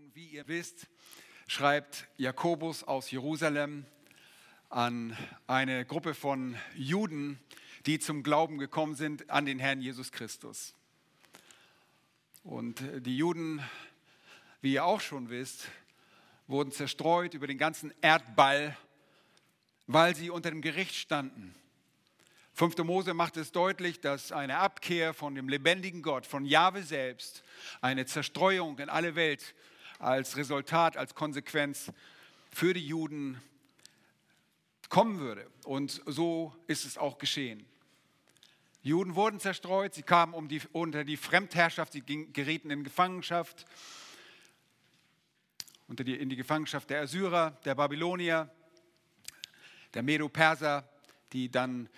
Nun, wie ihr wisst, schreibt Jakobus aus Jerusalem an eine Gruppe von Juden, die zum Glauben gekommen sind an den Herrn Jesus Christus. Und die Juden, wie ihr auch schon wisst, wurden zerstreut über den ganzen Erdball, weil sie unter dem Gericht standen. 5. Mose macht es deutlich, dass eine Abkehr von dem lebendigen Gott, von Jahwe selbst, eine Zerstreuung in alle Welt als Resultat, als Konsequenz für die Juden kommen würde. Und so ist es auch geschehen. Juden wurden zerstreut, sie kamen um die, unter die Fremdherrschaft, sie gerieten in Gefangenschaft, unter die, in die Gefangenschaft der Assyrer, der Babylonier, der Medo-Perser, die dann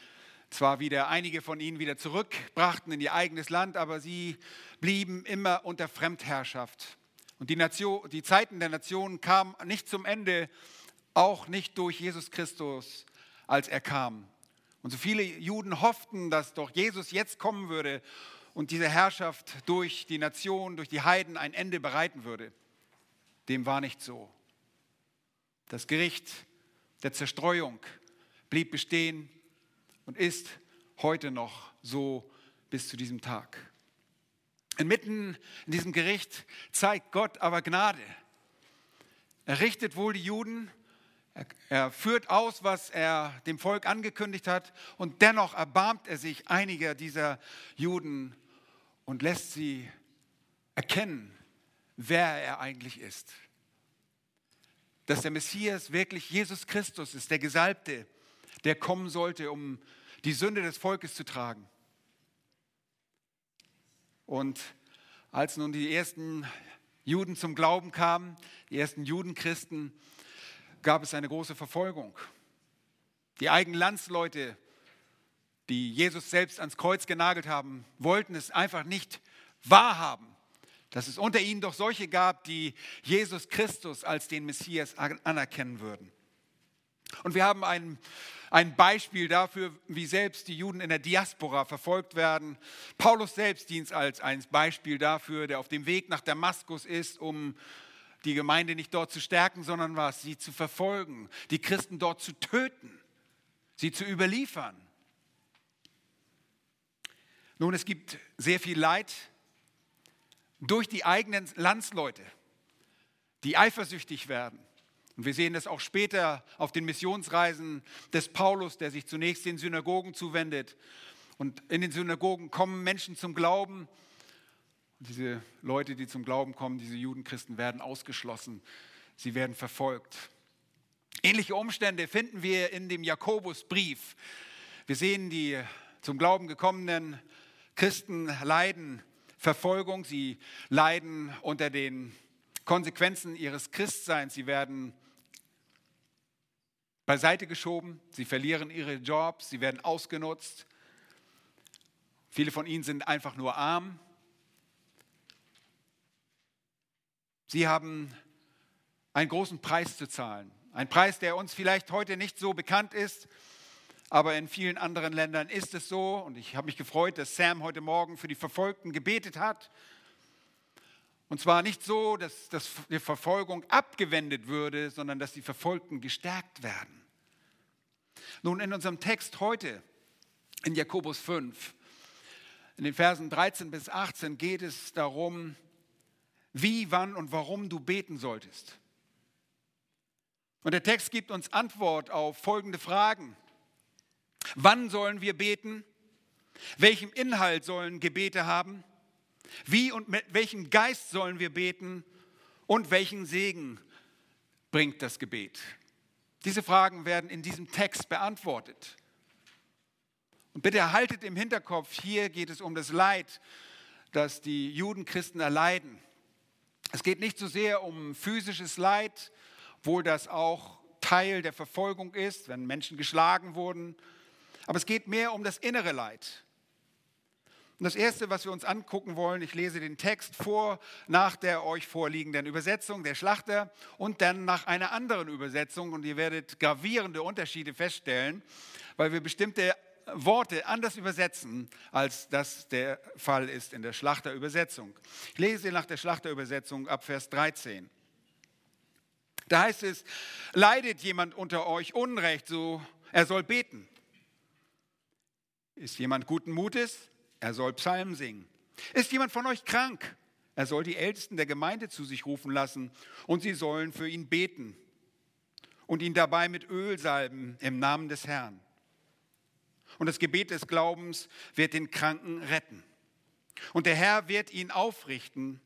zwar wieder einige von ihnen wieder zurückbrachten in ihr eigenes Land, aber sie blieben immer unter Fremdherrschaft. Und die, Nation, die Zeiten der Nationen kamen nicht zum Ende, auch nicht durch Jesus Christus, als er kam. Und so viele Juden hofften, dass doch Jesus jetzt kommen würde und diese Herrschaft durch die Nation, durch die Heiden ein Ende bereiten würde. Dem war nicht so. Das Gericht der Zerstreuung blieb bestehen und ist heute noch so bis zu diesem Tag. Inmitten in diesem Gericht zeigt Gott aber Gnade. Er richtet wohl die Juden, er, er, führt aus, was er dem Volk angekündigt hat und dennoch erbarmt er sich einiger dieser Juden und lässt sie erkennen, wer er eigentlich ist. Dass der Messias wirklich Jesus Christus ist, der Gesalbte, der kommen sollte, um die Sünde des Volkes zu tragen. Und als nun die ersten Juden zum Glauben kamen, die ersten Judenchristen, gab es eine große Verfolgung. Die eigenen Landsleute, die Jesus selbst ans Kreuz genagelt haben, wollten es einfach nicht wahrhaben, dass es unter ihnen doch solche gab, die Jesus Christus als den Messias anerkennen würden. Und wir haben einen ein Beispiel dafür, wie selbst die Juden in der Diaspora verfolgt werden. Paulus selbst dient als ein Beispiel dafür, der auf dem Weg nach Damaskus ist, um die Gemeinde nicht dort zu stärken, sondern was? Sie zu verfolgen, die Christen dort zu töten, sie zu überliefern. Nun, es gibt sehr viel Leid durch die eigenen Landsleute, die eifersüchtig werden und wir sehen das auch später auf den Missionsreisen des Paulus, der sich zunächst den Synagogen zuwendet. Und in den Synagogen kommen Menschen zum Glauben. Und diese Leute, die zum Glauben kommen, diese Judenchristen, werden ausgeschlossen. Sie werden verfolgt. Ähnliche Umstände finden wir in dem Jakobusbrief. Wir sehen, die zum Glauben gekommenen Christen leiden Verfolgung, sie leiden unter den Konsequenzen ihres Christseins. Sie werden beiseite geschoben, sie verlieren ihre Jobs, sie werden ausgenutzt. Viele von ihnen sind einfach nur arm. Sie haben einen großen Preis zu zahlen. Ein Preis, der uns vielleicht heute nicht so bekannt ist, aber in vielen anderen Ländern ist es so. Und ich habe mich gefreut, dass Sam heute Morgen für die Verfolgten gebetet hat. Und zwar nicht so, dass, dass die Verfolgung abgewendet würde, sondern dass die Verfolgten gestärkt werden. Nun, in unserem Text heute, in Jakobus 5, in den Versen 13 bis 18 geht es darum, wie, wann und warum du beten solltest. Und der Text gibt uns Antwort auf folgende Fragen. Wann sollen wir beten? Welchem Inhalt sollen Gebete haben? Wie und mit welchem Geist sollen wir beten und welchen Segen bringt das Gebet? Diese Fragen werden in diesem Text beantwortet. Und bitte erhaltet im Hinterkopf, hier geht es um das Leid, das die Judenchristen erleiden. Es geht nicht so sehr um physisches Leid, obwohl das auch Teil der Verfolgung ist, wenn Menschen geschlagen wurden. Aber es geht mehr um das innere Leid. Und das Erste, was wir uns angucken wollen, ich lese den Text vor nach der euch vorliegenden Übersetzung der Schlachter und dann nach einer anderen Übersetzung. Und ihr werdet gravierende Unterschiede feststellen, weil wir bestimmte Worte anders übersetzen, als das der Fall ist in der Schlachterübersetzung. Ich lese nach der Schlachterübersetzung ab Vers 13. Da heißt es, leidet jemand unter euch Unrecht, so er soll beten. Ist jemand guten Mutes, er soll Psalmen singen. Ist jemand von euch krank, er soll die Ältesten der Gemeinde zu sich rufen lassen und sie sollen für ihn beten und ihn dabei mit Öl salben im Namen des Herrn. Und das Gebet des Glaubens wird den Kranken retten. Und der Herr wird ihn aufrichten.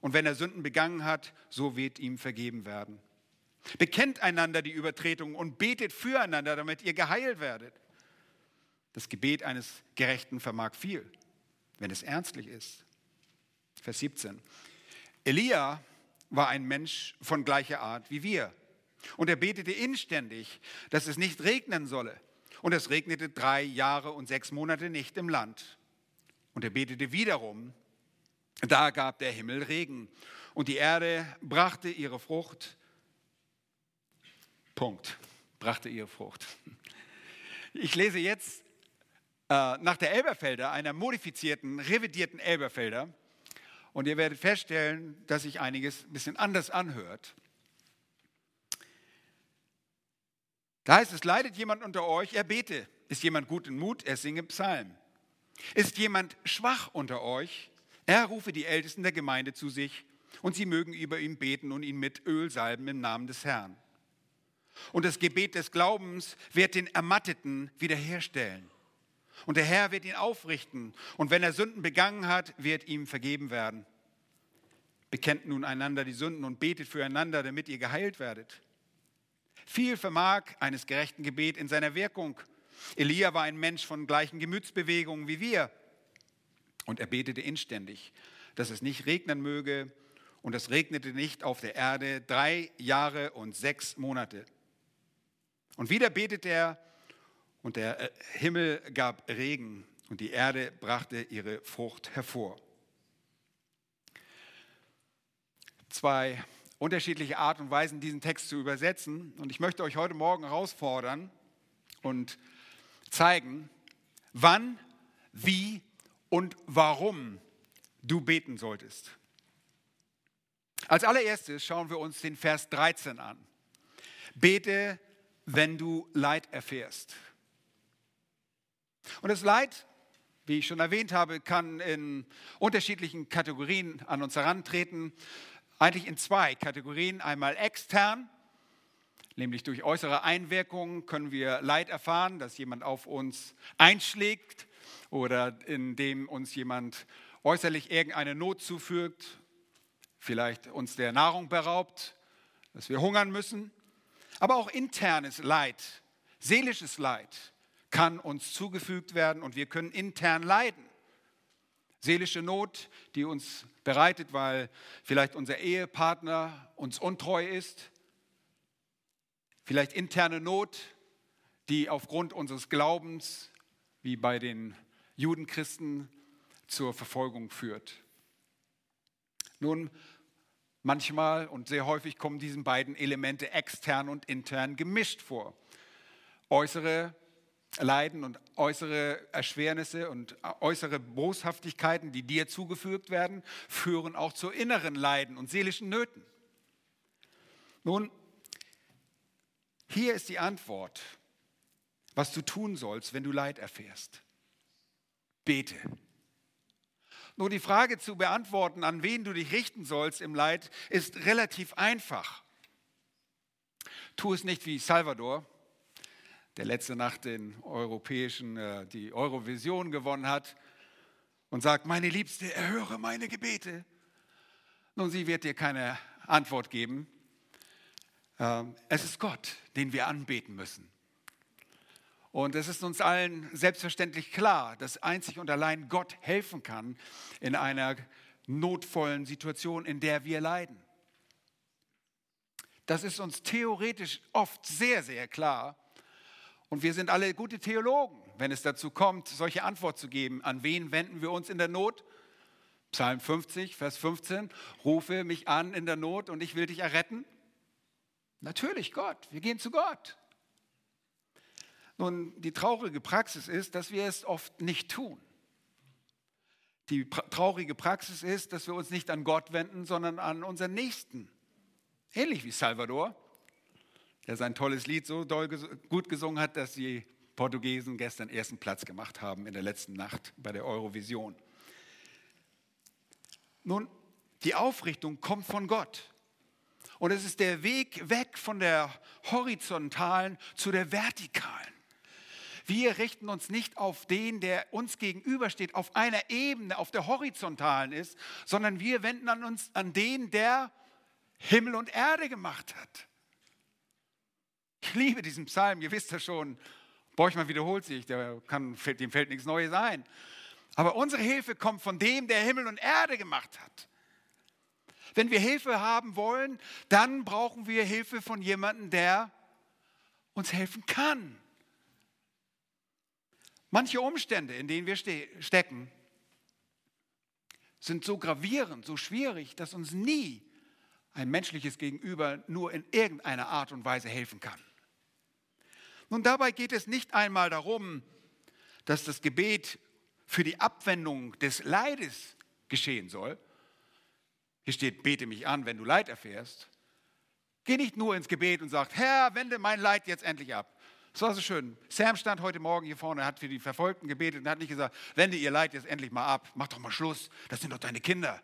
Und wenn er Sünden begangen hat, so wird ihm vergeben werden. Bekennt einander die Übertretungen und betet füreinander, damit ihr geheilt werdet. Das Gebet eines Gerechten vermag viel, wenn es ernstlich ist. Vers 17. Elia war ein Mensch von gleicher Art wie wir. Und er betete inständig, dass es nicht regnen solle. Und es regnete drei Jahre und sechs Monate nicht im Land. Und er betete wiederum, da gab der Himmel Regen. Und die Erde brachte ihre Frucht. Punkt. Brachte ihre Frucht. Ich lese jetzt äh, nach der Elberfelder, einer modifizierten, revidierten Elberfelder. Und ihr werdet feststellen, dass sich einiges ein bisschen anders anhört. Da heißt es, leidet jemand unter euch, er bete. Ist jemand gut in Mut, er singe Psalm. Ist jemand schwach unter euch, er rufe die Ältesten der Gemeinde zu sich und sie mögen über ihn beten und ihn mit Öl salben im Namen des Herrn. Und das Gebet des Glaubens wird den Ermatteten wiederherstellen. Und der Herr wird ihn aufrichten. Und wenn er Sünden begangen hat, wird ihm vergeben werden. Bekennt nun einander die Sünden und betet füreinander, damit ihr geheilt werdet. Viel vermag eines gerechten Gebet in seiner Wirkung. Elia war ein Mensch von gleichen Gemütsbewegungen wie wir. Und er betete inständig, dass es nicht regnen möge. Und es regnete nicht auf der Erde drei Jahre und sechs Monate. Und wieder betete er, und der äh, Himmel gab Regen, und die Erde brachte ihre Frucht hervor. Zwei unterschiedliche Art und Weisen, diesen Text zu übersetzen. Und ich möchte euch heute Morgen herausfordern und zeigen, wann, wie und warum du beten solltest. Als allererstes schauen wir uns den Vers 13 an. Bete, wenn du Leid erfährst. Und das Leid, wie ich schon erwähnt habe, kann in unterschiedlichen Kategorien an uns herantreten eigentlich in zwei Kategorien. Einmal extern, nämlich durch äußere Einwirkungen können wir Leid erfahren, dass jemand auf uns einschlägt oder indem uns jemand äußerlich irgendeine Not zufügt, vielleicht uns der Nahrung beraubt, dass wir hungern müssen. Aber auch internes Leid, seelisches Leid kann uns zugefügt werden und wir können intern leiden. Seelische Not, die uns bereitet, weil vielleicht unser Ehepartner uns untreu ist. Vielleicht interne Not, die aufgrund unseres Glaubens, wie bei den Judenchristen, zur Verfolgung führt. Nun, manchmal und sehr häufig kommen diesen beiden Elemente extern und intern gemischt vor. Äußere Leiden und äußere Erschwernisse und äußere Boshaftigkeiten, die dir zugefügt werden, führen auch zu inneren Leiden und seelischen Nöten. Nun, hier ist die Antwort, was du tun sollst, wenn du Leid erfährst. Bete. Nur die Frage zu beantworten, an wen du dich richten sollst im Leid, ist relativ einfach. Tu es nicht wie Salvador, der letzte Nacht den europäischen, äh, die Eurovision gewonnen hat und sagt, meine Liebste, erhöre meine Gebete. Nun, sie wird dir keine Antwort geben. Ähm, es ist Gott, den wir anbeten müssen. Und es ist uns allen selbstverständlich klar, dass einzig und allein Gott helfen kann in einer notvollen Situation, in der wir leiden. Das ist uns theoretisch oft sehr, sehr klar. Und wir sind alle gute Theologen, wenn es dazu kommt, solche Antwort zu geben. An wen wenden wir uns in der Not? Psalm 50, Vers 15. Rufe mich an in der Not und ich will dich erretten. Natürlich Gott. Wir gehen zu Gott. Nun, die traurige Praxis ist, dass wir es oft nicht tun. Die traurige Praxis ist, dass wir uns nicht an Gott wenden, sondern an unseren Nächsten. Ähnlich wie Salvador, der sein tolles Lied so doll gut gesungen hat, dass die Portugiesen gestern ersten Platz gemacht haben in der letzten Nacht bei der Eurovision. Nun, die Aufrichtung kommt von Gott. Und es ist der Weg weg von der horizontalen zu der vertikalen. Wir richten uns nicht auf den, der uns gegenübersteht, auf einer Ebene, auf der horizontalen ist, sondern wir wenden an uns an den, der Himmel und Erde gemacht hat. Ich liebe diesen Psalm, ihr wisst ja schon. Borchmann wiederholt sich, kann, dem fällt nichts Neues ein. Aber unsere Hilfe kommt von dem, der Himmel und Erde gemacht hat. Wenn wir Hilfe haben wollen, dann brauchen wir Hilfe von jemandem, der uns helfen kann. Manche Umstände, in denen wir ste stecken, sind so gravierend, so schwierig, dass uns nie ein menschliches Gegenüber nur in irgendeiner Art und Weise helfen kann. Nun, dabei geht es nicht einmal darum, dass das Gebet für die Abwendung des Leides geschehen soll. Hier steht, bete mich an, wenn du Leid erfährst. Geh nicht nur ins Gebet und sag, Herr, wende mein Leid jetzt endlich ab. Das war so schön. Sam stand heute Morgen hier vorne, hat für die Verfolgten gebetet und hat nicht gesagt, wende ihr Leid jetzt endlich mal ab, mach doch mal Schluss, das sind doch deine Kinder.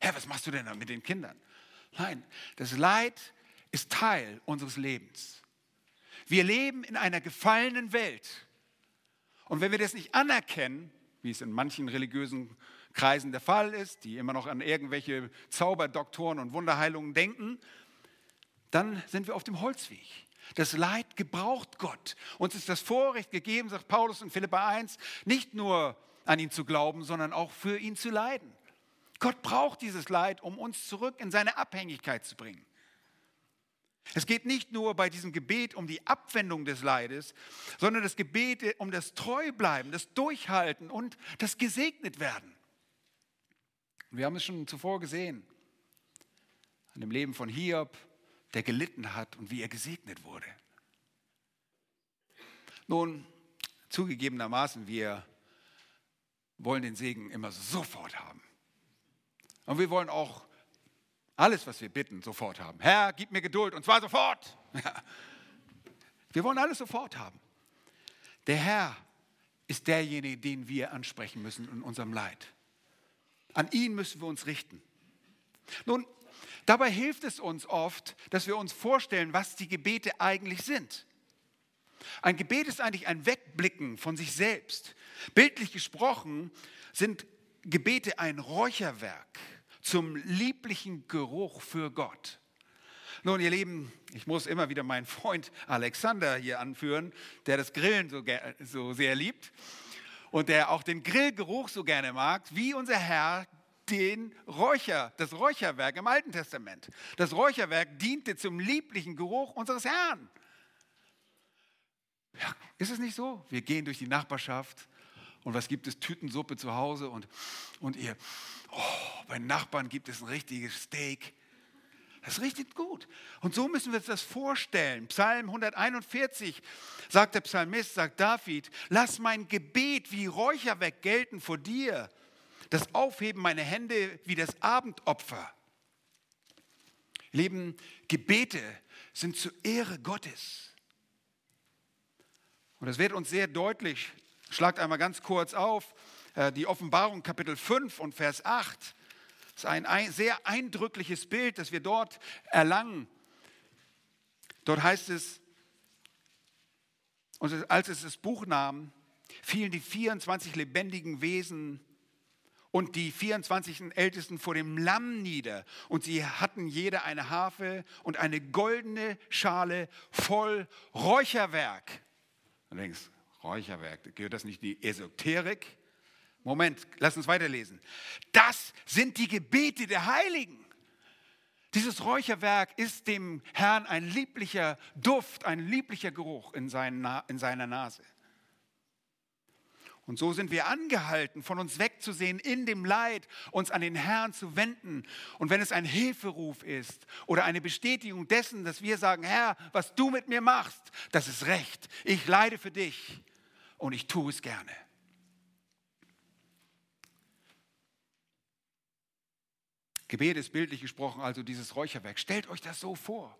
Herr, was machst du denn da mit den Kindern? Nein, das Leid ist Teil unseres Lebens. Wir leben in einer gefallenen Welt. Und wenn wir das nicht anerkennen, wie es in manchen religiösen Kreisen der Fall ist, die immer noch an irgendwelche Zauberdoktoren und Wunderheilungen denken, dann sind wir auf dem Holzweg. Das Leid gebraucht Gott. Uns ist das Vorrecht gegeben, sagt Paulus in Philippa 1, nicht nur an ihn zu glauben, sondern auch für ihn zu leiden. Gott braucht dieses Leid, um uns zurück in seine Abhängigkeit zu bringen. Es geht nicht nur bei diesem Gebet um die Abwendung des Leides, sondern das Gebet um das Treubleiben, das Durchhalten und das Gesegnet werden. Wir haben es schon zuvor gesehen, an dem Leben von Hiob, der gelitten hat und wie er gesegnet wurde. Nun, zugegebenermaßen, wir wollen den Segen immer sofort haben. Und wir wollen auch alles, was wir bitten, sofort haben. Herr, gib mir Geduld und zwar sofort. Wir wollen alles sofort haben. Der Herr ist derjenige, den wir ansprechen müssen in unserem Leid. An ihn müssen wir uns richten. Nun, dabei hilft es uns oft, dass wir uns vorstellen, was die Gebete eigentlich sind. Ein Gebet ist eigentlich ein Wegblicken von sich selbst. Bildlich gesprochen sind Gebete ein Räucherwerk zum lieblichen Geruch für Gott. Nun, ihr Lieben, ich muss immer wieder meinen Freund Alexander hier anführen, der das Grillen so, so sehr liebt und der auch den Grillgeruch so gerne mag, wie unser Herr den Räucher, das Räucherwerk im Alten Testament. Das Räucherwerk diente zum lieblichen Geruch unseres Herrn. Ja, ist es nicht so? Wir gehen durch die Nachbarschaft und was gibt es? Tütensuppe zu Hause und, und ihr, oh, bei Nachbarn gibt es ein richtiges Steak. Das riecht gut. Und so müssen wir uns das vorstellen. Psalm 141 sagt der Psalmist, sagt David, lass mein Gebet wie Räucherwerk gelten vor dir, das Aufheben meiner Hände wie das Abendopfer. Lieben, Gebete sind zur Ehre Gottes. Und das wird uns sehr deutlich Schlagt einmal ganz kurz auf die Offenbarung Kapitel 5 und Vers 8. Das ist ein sehr eindrückliches Bild, das wir dort erlangen. Dort heißt es, und als es das Buch nahm, fielen die 24 lebendigen Wesen und die 24 Ältesten vor dem Lamm nieder. Und sie hatten jede eine Harfe und eine goldene Schale voll Räucherwerk. Du denkst, Räucherwerk, gehört das nicht in die Esoterik? Moment, lass uns weiterlesen. Das sind die Gebete der Heiligen. Dieses Räucherwerk ist dem Herrn ein lieblicher Duft, ein lieblicher Geruch in, seiner Nase. Und so sind wir angehalten, von uns wegzusehen in dem Leid, uns an den Herrn zu wenden. Und wenn es ein Hilferuf ist oder eine Bestätigung dessen, dass wir sagen, Herr, was du mit mir machst, das ist recht. Ich leide für dich und ich tue es gerne. Gebet ist bildlich gesprochen also dieses Räucherwerk. Stellt euch das so vor.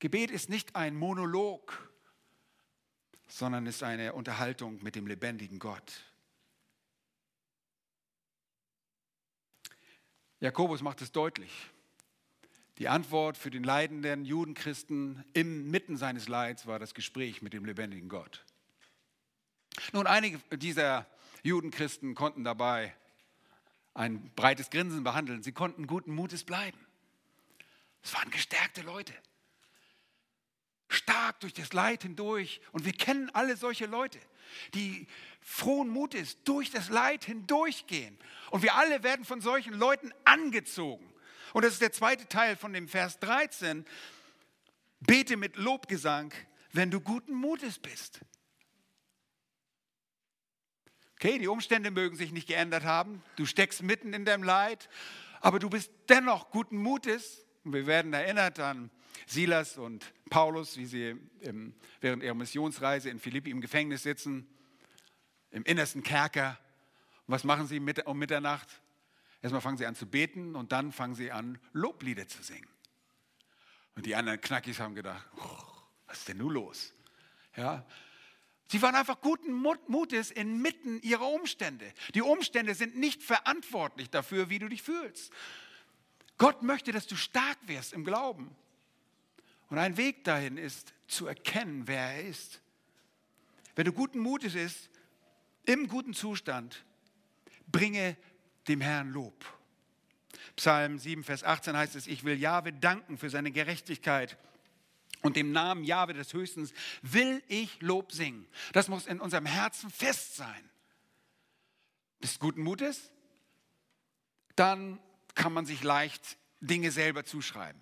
Gebet ist nicht ein Monolog, sondern ist eine Unterhaltung mit dem lebendigen Gott. Jakobus macht es deutlich. Die Antwort für den leidenden Judenchristen inmitten seines Leids war das Gespräch mit dem lebendigen Gott. Nun, einige dieser Judenchristen konnten dabei ein breites Grinsen behandeln. Sie konnten guten Mutes bleiben. Es waren gestärkte Leute stark durch das Leid hindurch. Und wir kennen alle solche Leute, die frohen Mutes durch das Leid hindurchgehen. Und wir alle werden von solchen Leuten angezogen. Und das ist der zweite Teil von dem Vers 13. Bete mit Lobgesang, wenn du guten Mutes bist. Okay, die Umstände mögen sich nicht geändert haben. Du steckst mitten in deinem Leid, aber du bist dennoch guten Mutes. Und wir werden erinnert an Silas und Paulus, wie sie im, während ihrer Missionsreise in Philippi im Gefängnis sitzen, im innersten Kerker. Und was machen sie um Mitternacht? Erstmal fangen sie an zu beten und dann fangen sie an, Loblieder zu singen. Und die anderen Knackis haben gedacht, was ist denn nun los? Ja, Sie waren einfach guten Mutes inmitten ihrer Umstände. Die Umstände sind nicht verantwortlich dafür, wie du dich fühlst. Gott möchte, dass du stark wirst im Glauben. Und ein Weg dahin ist, zu erkennen, wer er ist. Wenn du guten Mutes bist, im guten Zustand, bringe dem Herrn Lob. Psalm 7, Vers 18 heißt es, ich will Jahwe danken für seine Gerechtigkeit und dem Namen Jahwe des Höchstens will ich Lob singen. Das muss in unserem Herzen fest sein. Bist guten Mutes? Dann kann man sich leicht Dinge selber zuschreiben.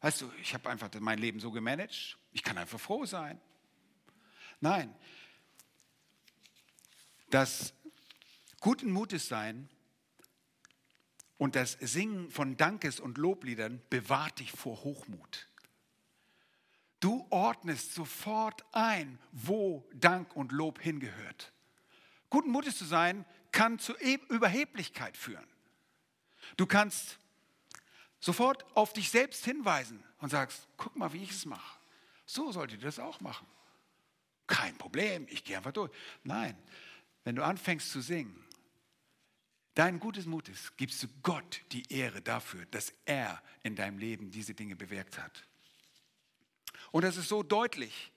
Weißt du, ich habe einfach mein Leben so gemanagt, ich kann einfach froh sein. Nein, das guten Mutes sein und das Singen von Dankes- und Lobliedern bewahrt dich vor Hochmut. Du ordnest sofort ein, wo Dank und Lob hingehört. Guten Mutes zu sein kann zu Überheblichkeit führen. Du kannst sofort auf dich selbst hinweisen und sagst, guck mal, wie ich es mache. So solltet ihr das auch machen. Kein Problem, ich gehe einfach durch. Nein, wenn du anfängst zu singen, dein gutes Mutes, gibst du Gott die Ehre dafür, dass er in deinem Leben diese Dinge bewirkt hat. Und das ist so deutlich.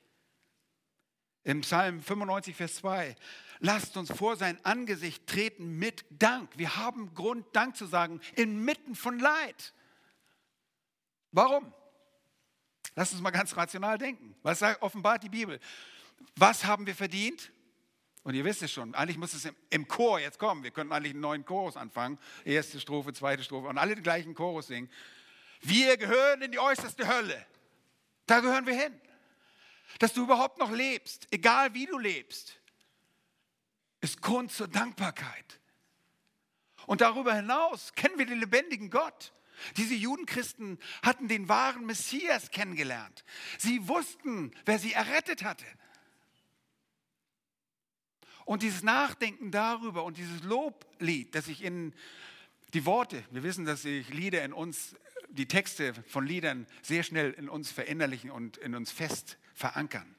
Im Psalm 95, Vers 2, lasst uns vor sein Angesicht treten mit Dank. Wir haben Grund, Dank zu sagen, inmitten von Leid. Warum? Lass uns mal ganz rational denken. Was sagt, offenbart die Bibel? Was haben wir verdient? Und ihr wisst es schon, eigentlich muss es im, im Chor jetzt kommen. Wir könnten eigentlich einen neuen Chorus anfangen. Erste Strophe, zweite Strophe und alle den gleichen Chorus singen. Wir gehören in die äußerste Hölle. Da gehören wir hin. Dass du überhaupt noch lebst, egal wie du lebst, ist Grund zur Dankbarkeit. Und darüber hinaus kennen wir den lebendigen Gott. Diese Judenchristen hatten den wahren Messias kennengelernt. Sie wussten, wer sie errettet hatte. Und dieses Nachdenken darüber und dieses Loblied, das sich in die Worte, wir wissen, dass sich Lieder in uns, die Texte von Liedern sehr schnell in uns verinnerlichen und in uns fest verankern.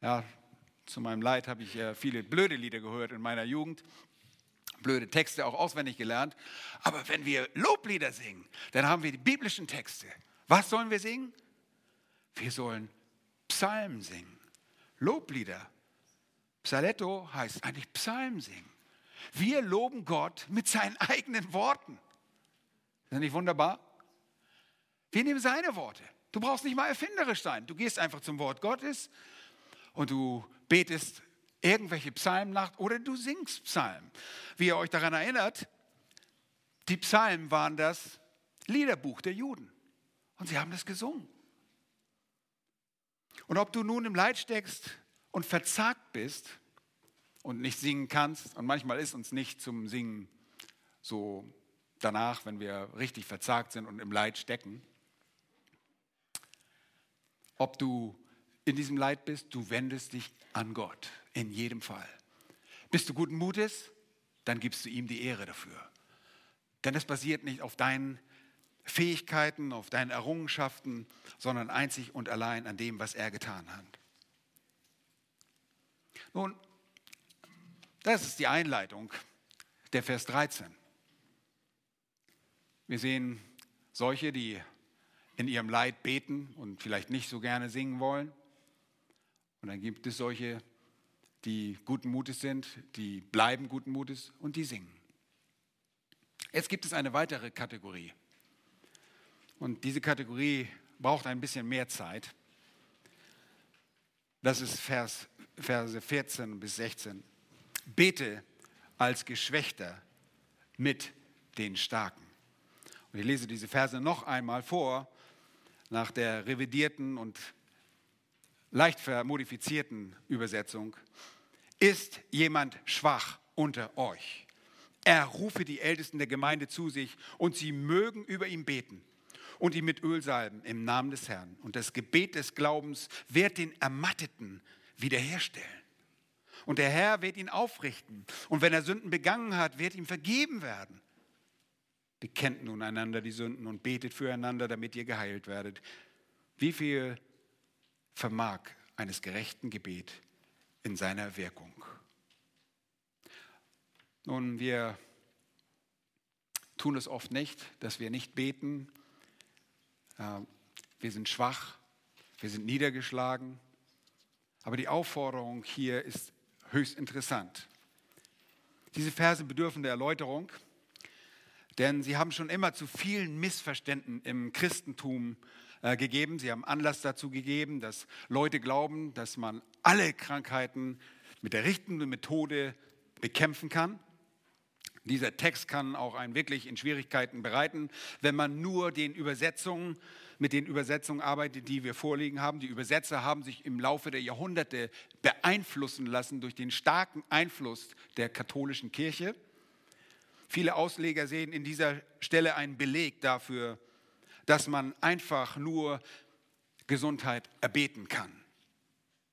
Ja, zu meinem Leid habe ich viele blöde Lieder gehört in meiner Jugend blöde Texte auch auswendig gelernt. Aber wenn wir Loblieder singen, dann haben wir die biblischen Texte. Was sollen wir singen? Wir sollen Psalmen singen, Loblieder. Psaletto heißt eigentlich Psalm singen. Wir loben Gott mit seinen eigenen Worten. Ist das nicht wunderbar? Wir nehmen seine Worte. Du brauchst nicht mal erfinderisch sein. Du gehst einfach zum Wort Gottes und du betest irgendwelche Psalmen nach oder du singst Psalmen. Wie ihr euch daran erinnert, die Psalmen waren das Liederbuch der Juden und sie haben das gesungen. Und ob du nun im Leid steckst und verzagt bist und nicht singen kannst. Und manchmal ist uns nicht zum Singen so danach, wenn wir richtig verzagt sind und im Leid stecken. Ob du in diesem Leid bist, du wendest dich an Gott, in jedem Fall. Bist du guten Mutes, dann gibst du ihm die Ehre dafür. Denn es basiert nicht auf deinen Fähigkeiten, auf deinen Errungenschaften, sondern einzig und allein an dem, was er getan hat. Nun, das ist die Einleitung der Vers 13. Wir sehen solche, die in ihrem Leid beten und vielleicht nicht so gerne singen wollen. Und dann gibt es solche, die guten Mutes sind, die bleiben guten Mutes und die singen. Jetzt gibt es eine weitere Kategorie. Und diese Kategorie braucht ein bisschen mehr Zeit. Das ist Vers, Verse 14 bis 16. Bete als Geschwächter mit den Starken. Und ich lese diese Verse noch einmal vor, nach der revidierten und leicht vermodifizierten Übersetzung. Ist jemand schwach unter euch? Er rufe die Ältesten der Gemeinde zu sich und sie mögen über ihn beten und ihn mit Öl salben im Namen des Herrn. Und das Gebet des Glaubens wird den Ermatteten wiederherstellen. Und der Herr wird ihn aufrichten. Und wenn er Sünden begangen hat, wird ihm vergeben werden. Bekennt nun einander die Sünden und betet füreinander, damit ihr geheilt werdet. Wie viel vermag eines gerechten Gebet in seiner Wirkung? Nun, wir tun es oft nicht, dass wir nicht beten. Wir sind schwach, wir sind niedergeschlagen. Aber die Aufforderung hier ist höchst interessant. Diese Verse bedürfen der Erläuterung, denn sie haben schon immer zu vielen Missverständnissen im Christentum äh, gegeben. Sie haben Anlass dazu gegeben, dass Leute glauben, dass man alle Krankheiten mit der richtigen Methode bekämpfen kann. Dieser Text kann auch einen wirklich in Schwierigkeiten bereiten, wenn man nur den Übersetzungen, mit den Übersetzungen arbeitet, die wir vorliegen haben. Die Übersetzer haben sich im Laufe der Jahrhunderte beeinflussen lassen durch den starken Einfluss der katholischen Kirche. Viele Ausleger sehen in dieser Stelle einen Beleg dafür, dass man einfach nur Gesundheit erbeten kann.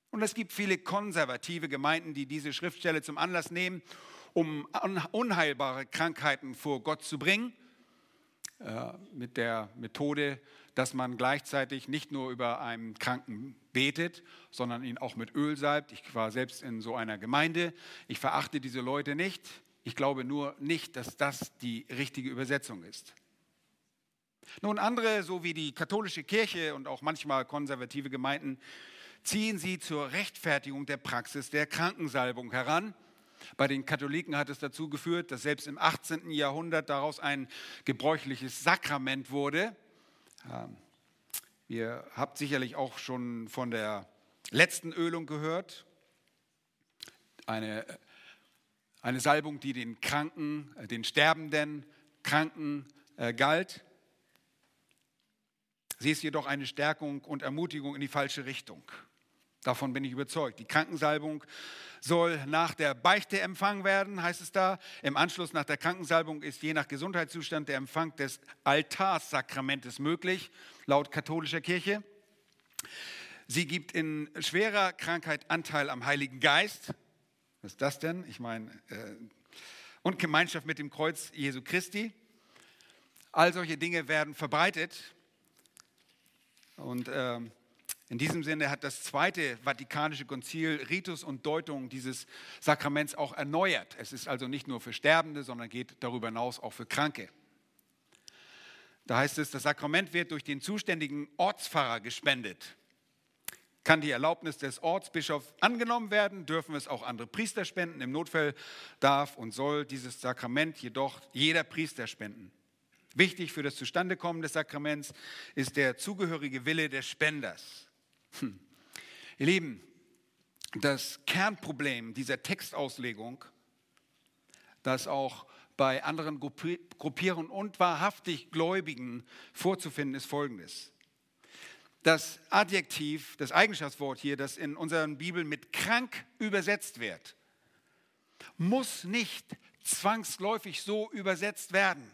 Und es gibt viele konservative Gemeinden, die diese Schriftstelle zum Anlass nehmen, um unheilbare Krankheiten vor Gott zu bringen, äh, mit der Methode, dass man gleichzeitig nicht nur über einen Kranken betet, sondern ihn auch mit Öl salbt. Ich war selbst in so einer Gemeinde. Ich verachte diese Leute nicht. Ich glaube nur nicht, dass das die richtige Übersetzung ist. Nun, andere, so wie die katholische Kirche und auch manchmal konservative Gemeinden, ziehen sie zur Rechtfertigung der Praxis der Krankensalbung heran. Bei den Katholiken hat es dazu geführt, dass selbst im 18. Jahrhundert daraus ein gebräuchliches Sakrament wurde. Ähm, ihr habt sicherlich auch schon von der letzten Ölung gehört. Eine, eine Salbung, die den Kranken, äh, den sterbenden Kranken äh, galt. Sie ist jedoch eine Stärkung und Ermutigung in die falsche Richtung. Davon bin ich überzeugt. Die Krankensalbung soll nach der Beichte empfangen werden, heißt es da. Im Anschluss nach der Krankensalbung ist je nach Gesundheitszustand der Empfang des Altarssakramentes möglich, laut katholischer Kirche. Sie gibt in schwerer Krankheit Anteil am Heiligen Geist. Was ist das denn? Ich meine, äh, und Gemeinschaft mit dem Kreuz Jesu Christi. All solche Dinge werden verbreitet. Und äh, in diesem Sinne hat das Zweite Vatikanische Konzil Ritus und Deutung dieses Sakraments auch erneuert. Es ist also nicht nur für Sterbende, sondern geht darüber hinaus auch für Kranke. Da heißt es, das Sakrament wird durch den zuständigen Ortspfarrer gespendet. Kann die Erlaubnis des Ortsbischofs angenommen werden, dürfen es auch andere Priester spenden. Im Notfall darf und soll dieses Sakrament jedoch jeder Priester spenden. Wichtig für das Zustandekommen des Sakraments ist der zugehörige Wille des Spenders. Hm. Ihr Lieben, das Kernproblem dieser Textauslegung, das auch bei anderen Gruppierungen und wahrhaftig Gläubigen vorzufinden, ist folgendes. Das Adjektiv, das Eigenschaftswort hier, das in unseren Bibeln mit krank übersetzt wird, muss nicht zwangsläufig so übersetzt werden.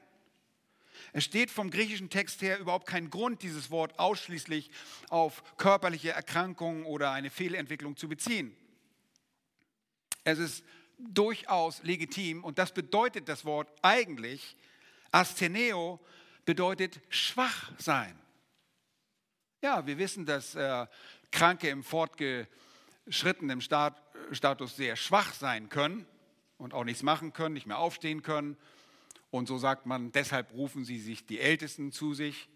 Es steht vom griechischen Text her überhaupt kein Grund, dieses Wort ausschließlich auf körperliche Erkrankungen oder eine Fehlentwicklung zu beziehen. Es ist durchaus legitim und das bedeutet das Wort eigentlich, Astheneo bedeutet schwach sein. Ja, wir wissen, dass äh, Kranke im fortgeschrittenen Status sehr schwach sein können und auch nichts machen können, nicht mehr aufstehen können. Und so sagt man, deshalb rufen sie sich die Ältesten zu sich.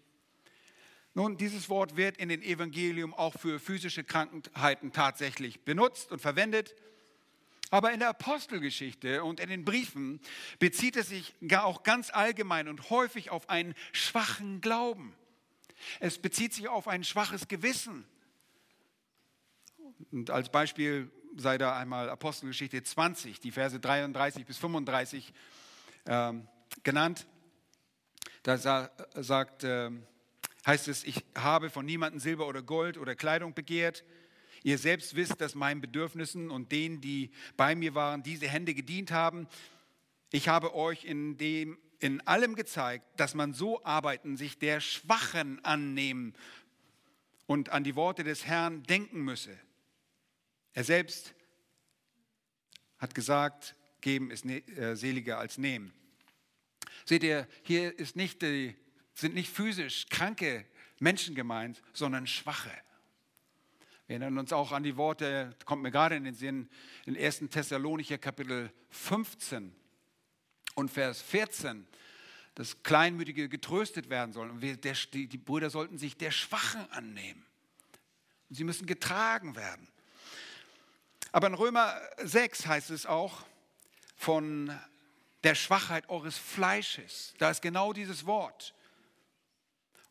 Nun, dieses Wort wird in den Evangelium auch für physische Krankheiten tatsächlich benutzt und verwendet. Aber in der Apostelgeschichte und in den Briefen bezieht es sich auch ganz allgemein und häufig auf einen schwachen Glauben. Es bezieht sich auf ein schwaches Gewissen. Und als Beispiel sei da einmal Apostelgeschichte 20, die Verse 33 bis 35 ähm, genannt. Da sa sagt, äh, heißt es, ich habe von niemandem Silber oder Gold oder Kleidung begehrt. Ihr selbst wisst, dass meinen Bedürfnissen und denen, die bei mir waren, diese Hände gedient haben. Ich habe euch in, dem, in allem gezeigt, dass man so arbeiten, sich der Schwachen annehmen und an die Worte des Herrn denken müsse. Er selbst hat gesagt, geben ist ne, äh, seliger als nehmen. Seht ihr, hier nicht die, sind nicht physisch kranke Menschen gemeint, sondern schwache. Wir erinnern uns auch an die Worte, kommt mir gerade in den Sinn, in 1. Thessalonicher Kapitel 15 und Vers 14, dass Kleinmütige getröstet werden sollen. Und der, die, die Brüder sollten sich der Schwachen annehmen. Und sie müssen getragen werden. Aber in Römer 6 heißt es auch von der Schwachheit eures Fleisches. Da ist genau dieses Wort.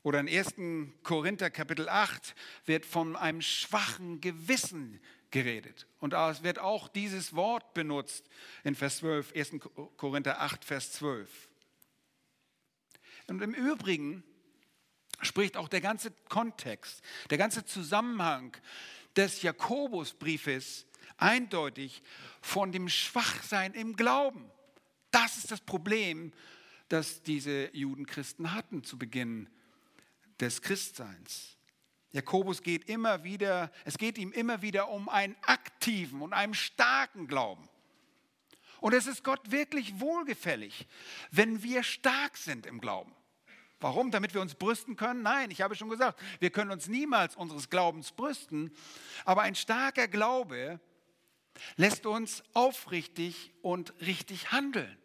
Oder in 1. Korinther Kapitel 8 wird von einem schwachen Gewissen geredet. Und es wird auch dieses Wort benutzt in Vers 12, 1. Korinther 8, Vers 12. Und im Übrigen spricht auch der ganze Kontext, der ganze Zusammenhang des Jakobusbriefes eindeutig von dem Schwachsein im Glauben. Das ist das Problem, das diese Judenchristen hatten zu Beginn des Christseins. Jakobus geht immer wieder, es geht ihm immer wieder um einen aktiven und einen starken Glauben. Und es ist Gott wirklich wohlgefällig, wenn wir stark sind im Glauben. Warum? Damit wir uns brüsten können? Nein, ich habe schon gesagt, wir können uns niemals unseres Glaubens brüsten. Aber ein starker Glaube lässt uns aufrichtig und richtig handeln.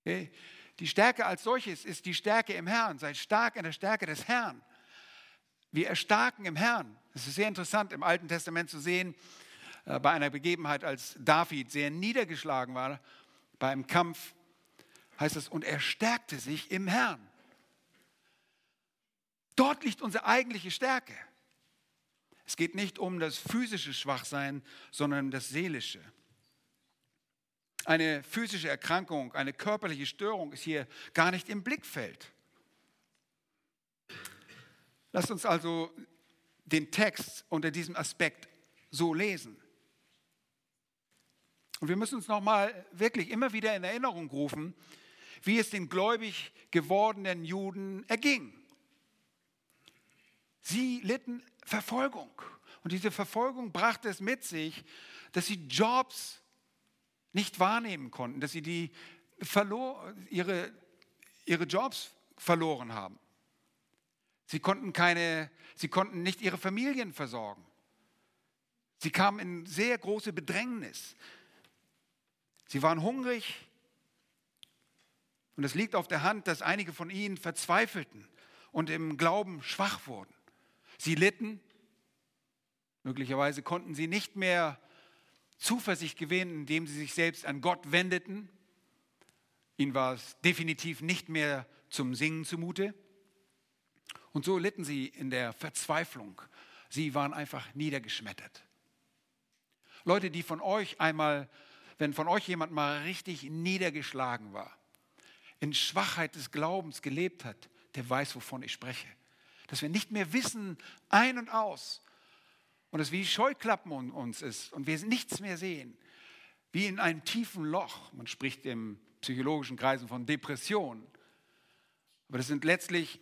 Okay? Die Stärke als solches ist die Stärke im Herrn. Seid stark in der Stärke des Herrn. Wir erstarken im Herrn. Es ist sehr interessant im Alten Testament zu sehen, äh, bei einer Begebenheit, als David sehr niedergeschlagen war, bei einem Kampf, heißt es, und er stärkte sich im Herrn. Dort liegt unsere eigentliche Stärke. Es geht nicht um das physische Schwachsein, sondern das seelische. Eine physische Erkrankung, eine körperliche Störung ist hier gar nicht im Blickfeld. Lasst uns also den Text unter diesem Aspekt so lesen. Und wir müssen uns nochmal wirklich immer wieder in Erinnerung rufen, wie es den gläubig gewordenen Juden erging. Sie litten Verfolgung. Und diese Verfolgung brachte es mit sich, dass sie Jobs nicht wahrnehmen konnten, dass sie die verlor, ihre, ihre Jobs verloren haben. Sie konnten, keine, sie konnten nicht ihre Familien versorgen. Sie kamen in sehr große Bedrängnis. Sie waren hungrig. Und es liegt auf der Hand, dass einige von ihnen verzweifelten und im Glauben schwach wurden. Sie litten. Möglicherweise konnten sie nicht mehr Zuversicht gewinnen, indem sie sich selbst an Gott wendeten. Ihnen war es definitiv nicht mehr zum Singen zumute. Und so litten sie in der Verzweiflung. Sie waren einfach niedergeschmettert. Leute, die von euch einmal, wenn von euch jemand mal richtig niedergeschlagen war, in Schwachheit des Glaubens gelebt hat, der weiß, wovon ich spreche dass wir nicht mehr wissen ein und aus, und es wie Scheuklappen um uns ist und wir nichts mehr sehen, wie in einem tiefen Loch. Man spricht im psychologischen Kreisen von Depression. Aber das sind letztlich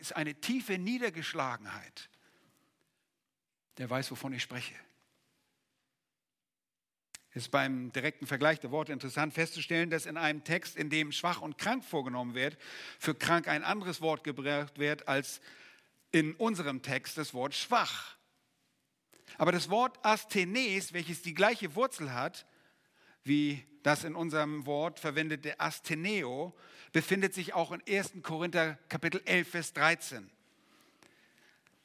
ist eine tiefe Niedergeschlagenheit. Der weiß, wovon ich spreche. Es ist beim direkten Vergleich der Worte interessant festzustellen, dass in einem Text, in dem schwach und krank vorgenommen wird, für krank ein anderes Wort gebraucht wird als in unserem Text das Wort schwach. Aber das Wort Asthenes, welches die gleiche Wurzel hat wie das in unserem Wort verwendete Astheneo, befindet sich auch in 1. Korinther Kapitel 11, Vers 13.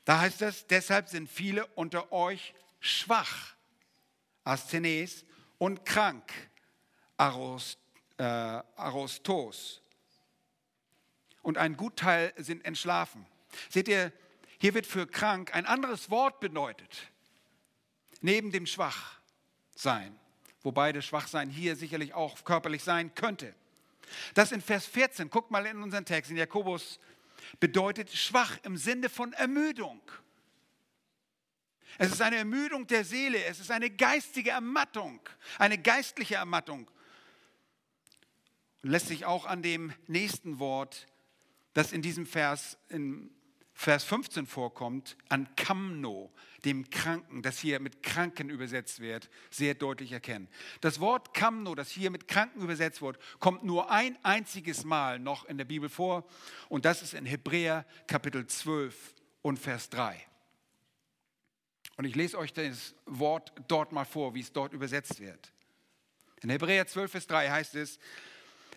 Da heißt es, deshalb sind viele unter euch schwach, Asthenes, und krank, äh, Arostos. Und ein Gutteil sind entschlafen. Seht ihr, hier wird für krank ein anderes Wort bedeutet, neben dem Schwachsein. Wobei das Schwachsein hier sicherlich auch körperlich sein könnte. Das in Vers 14, guckt mal in unseren Text, in Jakobus, bedeutet schwach im Sinne von Ermüdung. Es ist eine Ermüdung der Seele, es ist eine geistige Ermattung, eine geistliche Ermattung. Lässt sich auch an dem nächsten Wort, das in diesem Vers, in Vers 15 vorkommt, an Kamno, dem Kranken, das hier mit Kranken übersetzt wird, sehr deutlich erkennen. Das Wort Kamno, das hier mit Kranken übersetzt wird, kommt nur ein einziges Mal noch in der Bibel vor und das ist in Hebräer Kapitel 12 und Vers 3. Und ich lese euch das Wort dort mal vor, wie es dort übersetzt wird. In Hebräer 12, Vers 3 heißt es,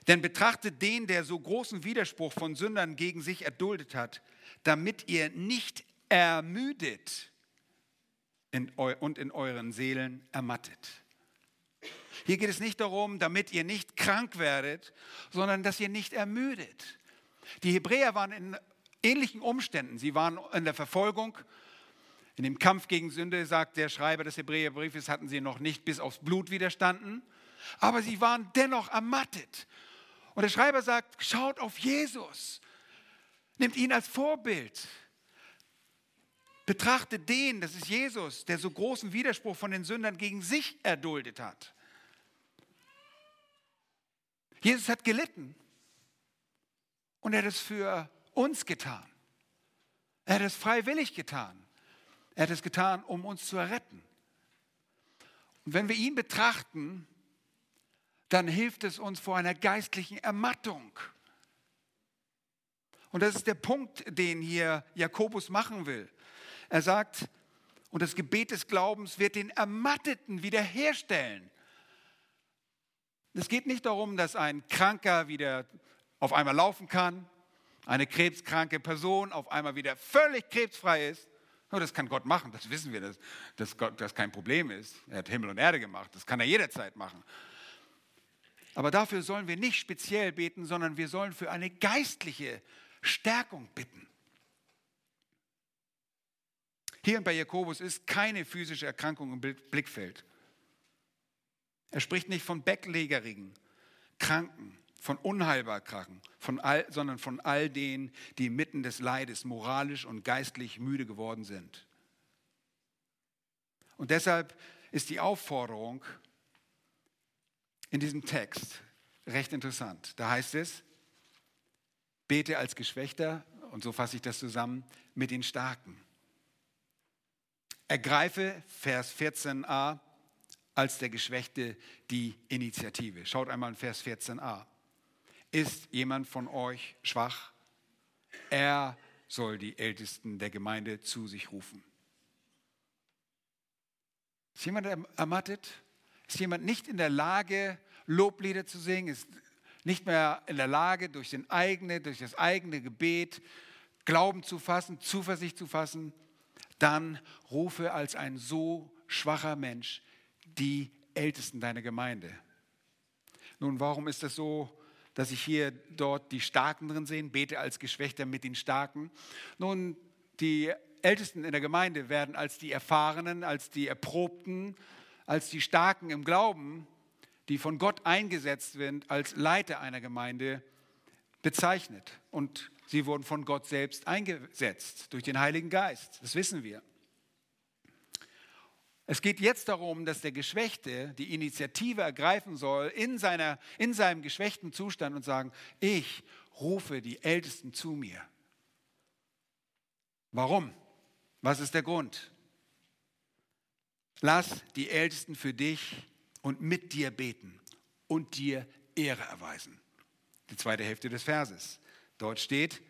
denn betrachtet den, der so großen Widerspruch von Sündern gegen sich erduldet hat, damit ihr nicht ermüdet und in euren Seelen ermattet. Hier geht es nicht darum, damit ihr nicht krank werdet, sondern dass ihr nicht ermüdet. Die Hebräer waren in ähnlichen Umständen. Sie waren in der Verfolgung. In dem Kampf gegen Sünde, sagt der Schreiber des Hebräerbriefes, hatten sie noch nicht bis aufs Blut widerstanden, aber sie waren dennoch ermattet. Und der Schreiber sagt, schaut auf Jesus. Nimmt ihn als Vorbild. Betrachtet den, das ist Jesus, der so großen Widerspruch von den Sündern gegen sich erduldet hat. Jesus hat gelitten und er hat es für uns getan. Er hat es freiwillig getan. Er hat es getan, um uns zu erretten. Und wenn wir ihn betrachten, dann hilft es uns vor einer geistlichen Ermattung. Und das ist der Punkt, den hier Jakobus machen will. Er sagt, und das Gebet des Glaubens wird den Ermatteten wiederherstellen. Es geht nicht darum, dass ein Kranker wieder auf einmal laufen kann, eine krebskranke Person auf einmal wieder völlig krebsfrei ist. Das kann Gott machen, das wissen wir, dass, dass Gott das kein Problem ist. Er hat Himmel und Erde gemacht, das kann er jederzeit machen. Aber dafür sollen wir nicht speziell beten, sondern wir sollen für eine geistliche Stärkung bitten. Hier bei Jakobus ist keine physische Erkrankung im Blickfeld. Er spricht nicht von Bettlägerigen, Kranken, von unheilbar Kranken, von all, sondern von all denen, die mitten des Leides moralisch und geistlich müde geworden sind. Und deshalb ist die Aufforderung in diesem Text recht interessant. Da heißt es, bete als Geschwächter, und so fasse ich das zusammen, mit den Starken. Ergreife, Vers 14a, als der Geschwächte die Initiative. Schaut einmal in Vers 14a. Ist jemand von euch schwach? Er soll die Ältesten der Gemeinde zu sich rufen. Ist jemand ermattet? Ist jemand nicht in der Lage, Loblieder zu singen? Ist nicht mehr in der Lage, durch, den eigene, durch das eigene Gebet Glauben zu fassen, Zuversicht zu fassen? dann rufe als ein so schwacher Mensch die Ältesten deiner Gemeinde. Nun, warum ist das so, dass ich hier dort die Starken drin sehe? Bete als Geschwächter mit den Starken. Nun, die Ältesten in der Gemeinde werden als die Erfahrenen, als die Erprobten, als die Starken im Glauben, die von Gott eingesetzt sind als Leiter einer Gemeinde, bezeichnet. Und Sie wurden von Gott selbst eingesetzt durch den Heiligen Geist. Das wissen wir. Es geht jetzt darum, dass der Geschwächte die Initiative ergreifen soll in, seiner, in seinem geschwächten Zustand und sagen, ich rufe die Ältesten zu mir. Warum? Was ist der Grund? Lass die Ältesten für dich und mit dir beten und dir Ehre erweisen. Die zweite Hälfte des Verses. Dort steht,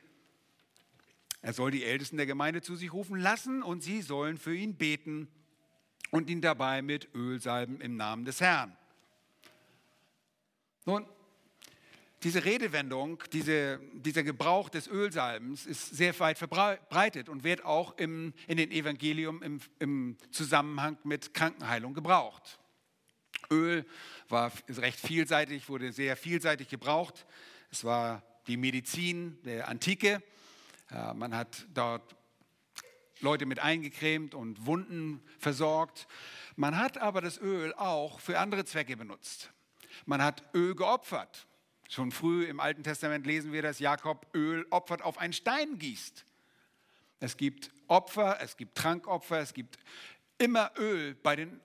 er soll die Ältesten der Gemeinde zu sich rufen lassen und sie sollen für ihn beten und ihn dabei mit Öl salben im Namen des Herrn. Nun, diese Redewendung, diese, dieser Gebrauch des Ölsalbens ist sehr weit verbreitet und wird auch im, in den Evangelium im, im Zusammenhang mit Krankenheilung gebraucht. Öl war recht vielseitig, wurde sehr vielseitig gebraucht. Es war die Medizin der Antike. Man hat dort Leute mit eingecremt und Wunden versorgt. Man hat aber das Öl auch für andere Zwecke benutzt. Man hat Öl geopfert. Schon früh im Alten Testament lesen wir, dass Jakob Öl opfert auf einen Stein gießt. Es gibt Opfer, es gibt Trankopfer, es gibt immer Öl bei den,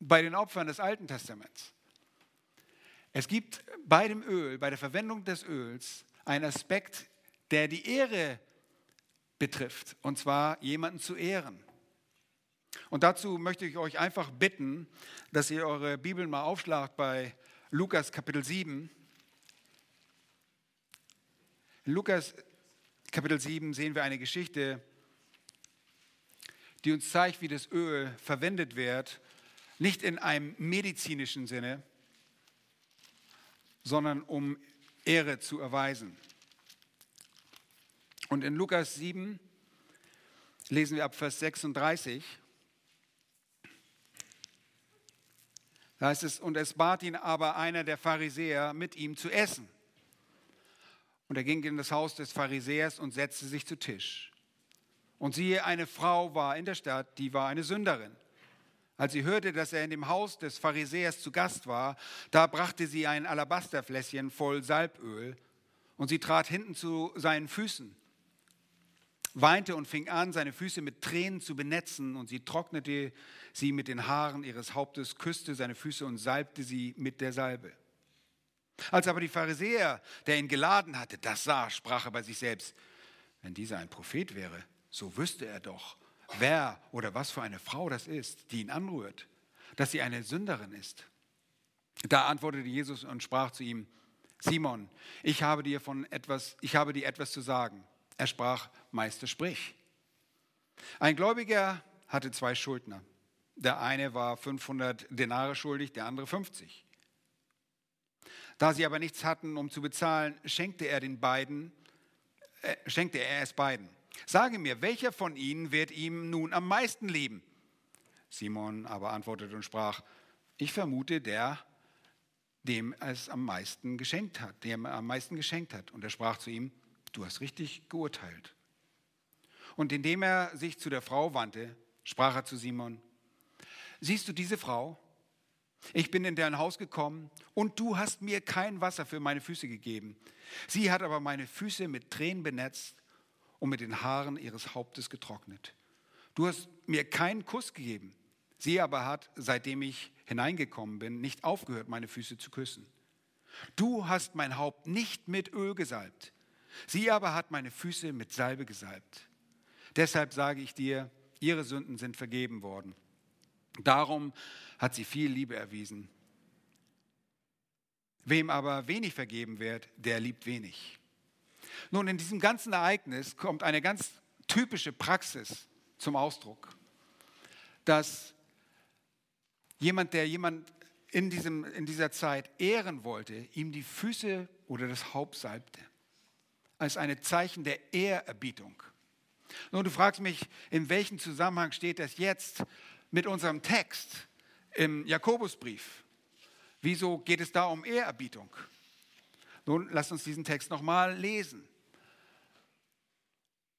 bei den Opfern des Alten Testaments. Es gibt bei dem Öl, bei der Verwendung des Öls, einen Aspekt, der die Ehre betrifft, und zwar jemanden zu ehren. Und dazu möchte ich euch einfach bitten, dass ihr eure Bibeln mal aufschlagt bei Lukas Kapitel 7. In Lukas Kapitel 7 sehen wir eine Geschichte, die uns zeigt, wie das Öl verwendet wird, nicht in einem medizinischen Sinne, sondern um Ehre zu erweisen. Und in Lukas 7 lesen wir ab Vers 36. Da heißt es, und es bat ihn aber einer der Pharisäer, mit ihm zu essen. Und er ging in das Haus des Pharisäers und setzte sich zu Tisch. Und siehe, eine Frau war in der Stadt, die war eine Sünderin. Als sie hörte, dass er in dem Haus des Pharisäers zu Gast war, da brachte sie ein Alabasterfläschchen voll Salböl und sie trat hinten zu seinen Füßen weinte und fing an, seine Füße mit Tränen zu benetzen, und sie trocknete sie mit den Haaren ihres Hauptes, küsste seine Füße und salbte sie mit der Salbe. Als aber die Pharisäer, der ihn geladen hatte, das sah, sprach er bei sich selbst, wenn dieser ein Prophet wäre, so wüsste er doch, wer oder was für eine Frau das ist, die ihn anrührt, dass sie eine Sünderin ist. Da antwortete Jesus und sprach zu ihm, Simon, ich habe dir von etwas, ich habe dir etwas zu sagen. Er sprach, Meister, sprich. Ein Gläubiger hatte zwei Schuldner. Der eine war 500 Denare schuldig, der andere 50. Da sie aber nichts hatten, um zu bezahlen, schenkte er den beiden, äh, schenkte er es beiden. Sage mir, welcher von ihnen wird ihm nun am meisten lieben? Simon aber antwortete und sprach, ich vermute der, dem es am meisten geschenkt hat, dem er am meisten geschenkt hat. Und er sprach zu ihm, du hast richtig geurteilt. Und indem er sich zu der Frau wandte, sprach er zu Simon, siehst du diese Frau? Ich bin in dein Haus gekommen und du hast mir kein Wasser für meine Füße gegeben. Sie hat aber meine Füße mit Tränen benetzt und mit den Haaren ihres Hauptes getrocknet. Du hast mir keinen Kuss gegeben. Sie aber hat, seitdem ich hineingekommen bin, nicht aufgehört, meine Füße zu küssen. Du hast mein Haupt nicht mit Öl gesalbt. Sie aber hat meine Füße mit Salbe gesalbt. Deshalb sage ich dir, ihre Sünden sind vergeben worden. Darum hat sie viel Liebe erwiesen. Wem aber wenig vergeben wird, der liebt wenig. Nun, in diesem ganzen Ereignis kommt eine ganz typische Praxis zum Ausdruck, dass jemand, der jemand in, diesem, in dieser Zeit ehren wollte, ihm die Füße oder das Haupt salbte als ein Zeichen der Ehrerbietung. Nun, du fragst mich, in welchem Zusammenhang steht das jetzt mit unserem Text im Jakobusbrief? Wieso geht es da um Ehrerbietung? Nun, lass uns diesen Text nochmal lesen.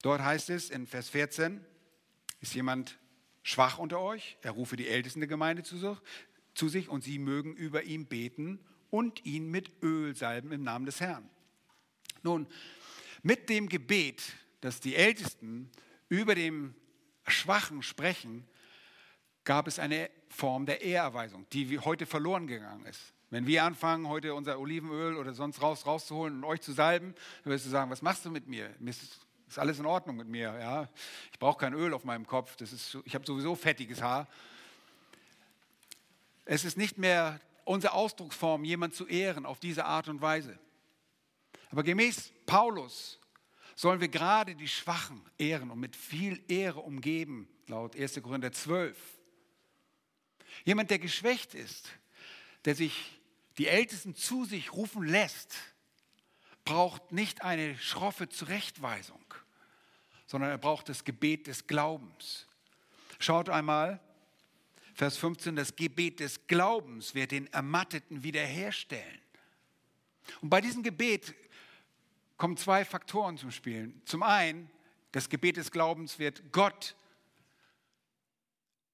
Dort heißt es in Vers 14, ist jemand schwach unter euch? Er rufe die Ältesten der Gemeinde zu, sich und sie mögen über ihn beten und ihn mit Öl salben im Namen des Herrn. Nun, mit dem Gebet, dass die Ältesten über dem Schwachen sprechen, gab es eine Form der Ehrerweisung, die heute verloren gegangen ist. Wenn wir anfangen, heute unser Olivenöl oder sonst raus rauszuholen und euch zu salben, dann wirst du sagen, was machst du mit mir? Ist alles in Ordnung mit mir. Ja? Ich brauche kein Öl auf meinem Kopf. Das ist, ich habe sowieso fettiges Haar. Es ist nicht mehr unsere Ausdrucksform, jemand zu ehren auf diese Art und Weise. Aber gemäß Paulus sollen wir gerade die Schwachen ehren und mit viel Ehre umgeben, laut 1. Korinther 12. Jemand, der geschwächt ist, der sich die Ältesten zu sich rufen lässt, braucht nicht eine schroffe Zurechtweisung, sondern er braucht das Gebet des Glaubens. Schaut einmal, Vers 15, das Gebet des Glaubens wird den Ermatteten wiederherstellen. Und bei diesem Gebet kommen zwei Faktoren zum Spielen. Zum einen, das Gebet des Glaubens wird Gott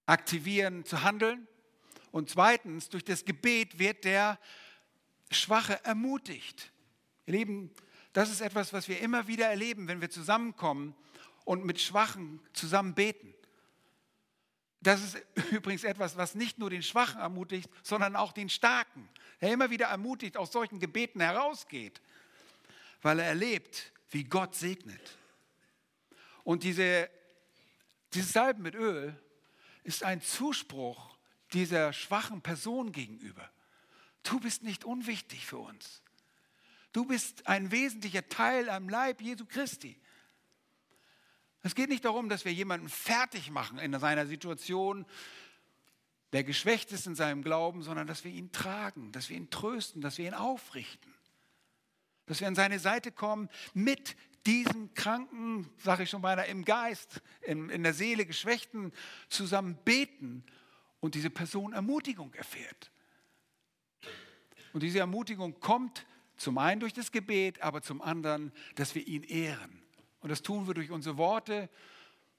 aktivieren zu handeln. Und zweitens, durch das Gebet wird der Schwache ermutigt. Ihr Lieben, das ist etwas, was wir immer wieder erleben, wenn wir zusammenkommen und mit Schwachen zusammen beten. Das ist übrigens etwas, was nicht nur den Schwachen ermutigt, sondern auch den Starken, der immer wieder ermutigt aus solchen Gebeten herausgeht weil er erlebt, wie Gott segnet. Und diese, dieses Salben mit Öl ist ein Zuspruch dieser schwachen Person gegenüber. Du bist nicht unwichtig für uns. Du bist ein wesentlicher Teil am Leib Jesu Christi. Es geht nicht darum, dass wir jemanden fertig machen in seiner Situation, der geschwächt ist in seinem Glauben, sondern dass wir ihn tragen, dass wir ihn trösten, dass wir ihn aufrichten dass wir an seine Seite kommen mit diesem Kranken, sage ich schon beinahe, im Geist, in, in der Seele Geschwächten zusammen beten und diese Person Ermutigung erfährt. Und diese Ermutigung kommt zum einen durch das Gebet, aber zum anderen, dass wir ihn ehren. Und das tun wir durch unsere Worte.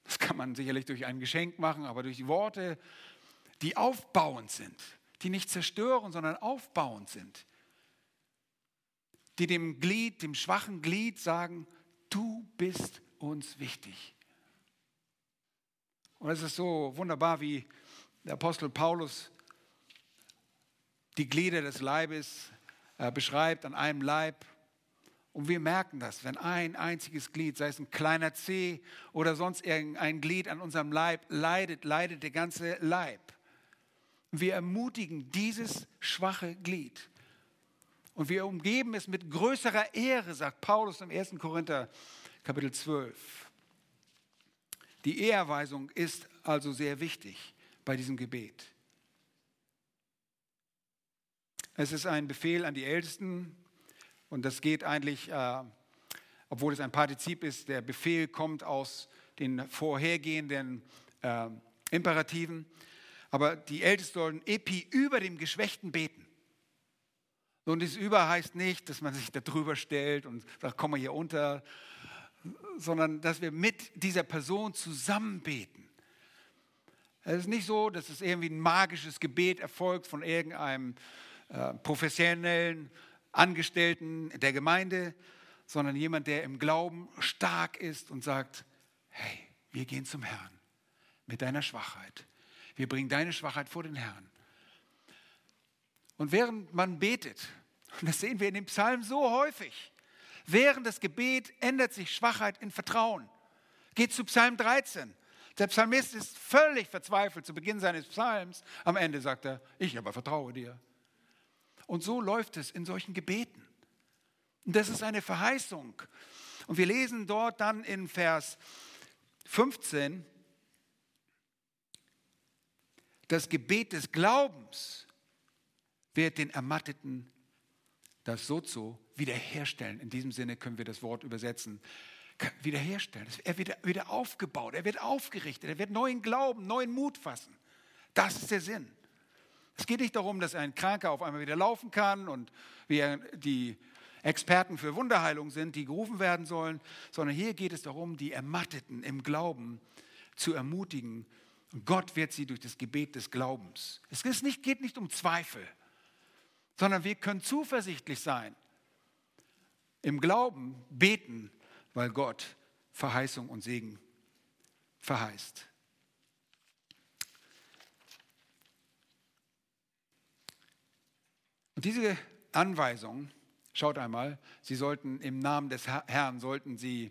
Das kann man sicherlich durch ein Geschenk machen, aber durch Worte, die aufbauend sind, die nicht zerstören, sondern aufbauend sind die dem Glied, dem schwachen Glied sagen, du bist uns wichtig. Und es ist so wunderbar, wie der Apostel Paulus die Glieder des Leibes äh, beschreibt an einem Leib. Und wir merken das, wenn ein einziges Glied, sei es ein kleiner Zeh oder sonst irgendein Glied an unserem Leib leidet, leidet der ganze Leib. Wir ermutigen dieses schwache Glied. Und wir umgeben es mit größerer Ehre, sagt Paulus im 1. Korinther Kapitel 12. Die Ehrweisung ist also sehr wichtig bei diesem Gebet. Es ist ein Befehl an die Ältesten und das geht eigentlich, äh, obwohl es ein Partizip ist, der Befehl kommt aus den vorhergehenden äh, Imperativen. Aber die Ältesten sollen epi über dem Geschwächten beten. Und das Über heißt nicht, dass man sich da drüber stellt und sagt, komm mal hier unter, sondern dass wir mit dieser Person zusammen beten. Es ist nicht so, dass es irgendwie ein magisches Gebet erfolgt von irgendeinem äh, professionellen Angestellten der Gemeinde, sondern jemand, der im Glauben stark ist und sagt, hey, wir gehen zum Herrn mit deiner Schwachheit. Wir bringen deine Schwachheit vor den Herrn. Und während man betet, und das sehen wir in dem Psalm so häufig, während das Gebet ändert sich Schwachheit in Vertrauen. Geht zu Psalm 13. Der Psalmist ist völlig verzweifelt zu Beginn seines Psalms. Am Ende sagt er, ich aber vertraue dir. Und so läuft es in solchen Gebeten. Und das ist eine Verheißung. Und wir lesen dort dann in Vers 15, das Gebet des Glaubens wird den Ermatteten das Sozo wiederherstellen. In diesem Sinne können wir das Wort übersetzen. Wiederherstellen. Er wird wieder aufgebaut, er wird aufgerichtet, er wird neuen Glauben, neuen Mut fassen. Das ist der Sinn. Es geht nicht darum, dass ein Kranker auf einmal wieder laufen kann und wir die Experten für Wunderheilung sind, die gerufen werden sollen, sondern hier geht es darum, die Ermatteten im Glauben zu ermutigen. Und Gott wird sie durch das Gebet des Glaubens. Es nicht, geht nicht um Zweifel sondern wir können zuversichtlich sein. Im Glauben beten, weil Gott Verheißung und Segen verheißt. Und diese Anweisung, schaut einmal, Sie sollten im Namen des Herrn, sollten Sie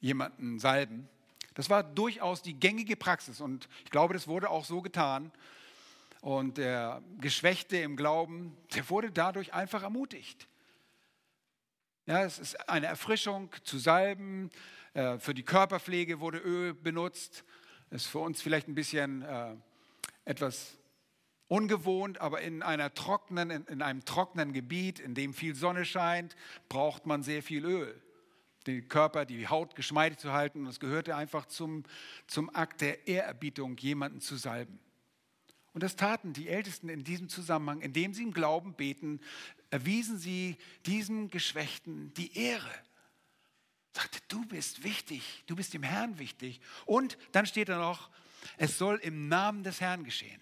jemanden salben. Das war durchaus die gängige Praxis und ich glaube, das wurde auch so getan. Und der Geschwächte im Glauben, der wurde dadurch einfach ermutigt. Ja, es ist eine Erfrischung zu salben. Äh, für die Körperpflege wurde Öl benutzt. Das ist für uns vielleicht ein bisschen äh, etwas ungewohnt, aber in, einer trockenen, in, in einem trockenen Gebiet, in dem viel Sonne scheint, braucht man sehr viel Öl den Körper, die Haut geschmeidig zu halten. Und es gehörte einfach zum, zum Akt der Ehrerbietung, jemanden zu salben. Und das taten die Ältesten in diesem Zusammenhang, indem sie im Glauben beten, erwiesen sie diesem Geschwächten die Ehre. Sagte, du bist wichtig, du bist dem Herrn wichtig. Und dann steht da noch, es soll im Namen des Herrn geschehen.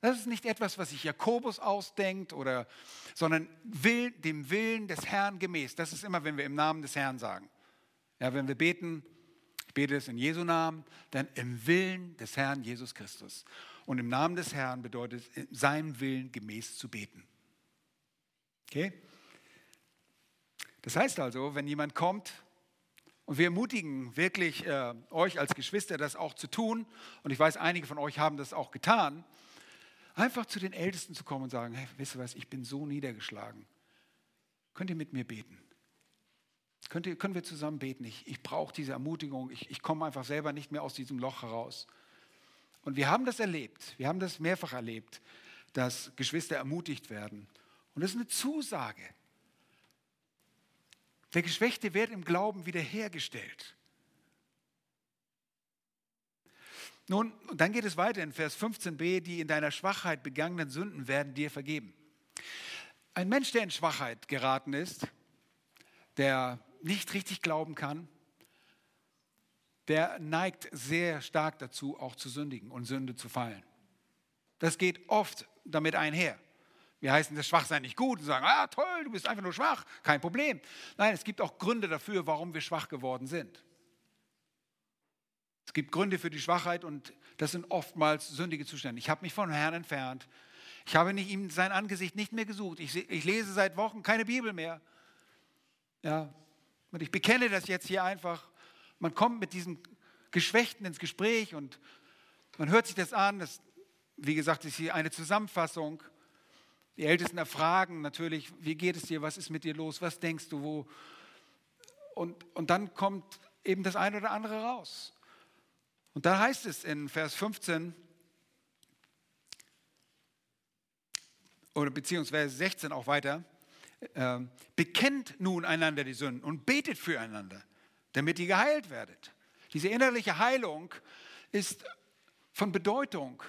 Das ist nicht etwas, was sich Jakobus ausdenkt, oder, sondern will, dem Willen des Herrn gemäß. Das ist immer, wenn wir im Namen des Herrn sagen. Ja, wenn wir beten, ich bete es in Jesu Namen, dann im Willen des Herrn Jesus Christus. Und im Namen des Herrn bedeutet seinem Willen gemäß zu beten. Okay? Das heißt also, wenn jemand kommt und wir ermutigen wirklich äh, euch als Geschwister, das auch zu tun, und ich weiß, einige von euch haben das auch getan, Einfach zu den Ältesten zu kommen und sagen, hey, wisst ihr was, ich bin so niedergeschlagen. Könnt ihr mit mir beten? Könnt ihr, können wir zusammen beten? Ich, ich brauche diese Ermutigung. Ich, ich komme einfach selber nicht mehr aus diesem Loch heraus. Und wir haben das erlebt. Wir haben das mehrfach erlebt, dass Geschwister ermutigt werden. Und das ist eine Zusage. Der Geschwächte wird im Glauben wiederhergestellt. Nun, und dann geht es weiter in Vers 15b, die in deiner Schwachheit begangenen Sünden werden dir vergeben. Ein Mensch, der in Schwachheit geraten ist, der nicht richtig glauben kann, der neigt sehr stark dazu, auch zu sündigen und Sünde zu fallen. Das geht oft damit einher. Wir heißen das Schwachsein nicht gut und sagen, ah toll, du bist einfach nur schwach, kein Problem. Nein, es gibt auch Gründe dafür, warum wir schwach geworden sind. Es gibt Gründe für die Schwachheit und das sind oftmals sündige Zustände. Ich habe mich vom Herrn entfernt. Ich habe nicht, ihm sein Angesicht nicht mehr gesucht. Ich, ich lese seit Wochen keine Bibel mehr. Ja, und ich bekenne das jetzt hier einfach. Man kommt mit diesem Geschwächten ins Gespräch und man hört sich das an. Das, wie gesagt, ist hier eine Zusammenfassung. Die Ältesten erfragen natürlich, wie geht es dir, was ist mit dir los, was denkst du, wo. Und, und dann kommt eben das eine oder andere raus. Und da heißt es in Vers 15 oder beziehungsweise 16 auch weiter, äh, bekennt nun einander die Sünden und betet füreinander, damit ihr geheilt werdet. Diese innerliche Heilung ist von Bedeutung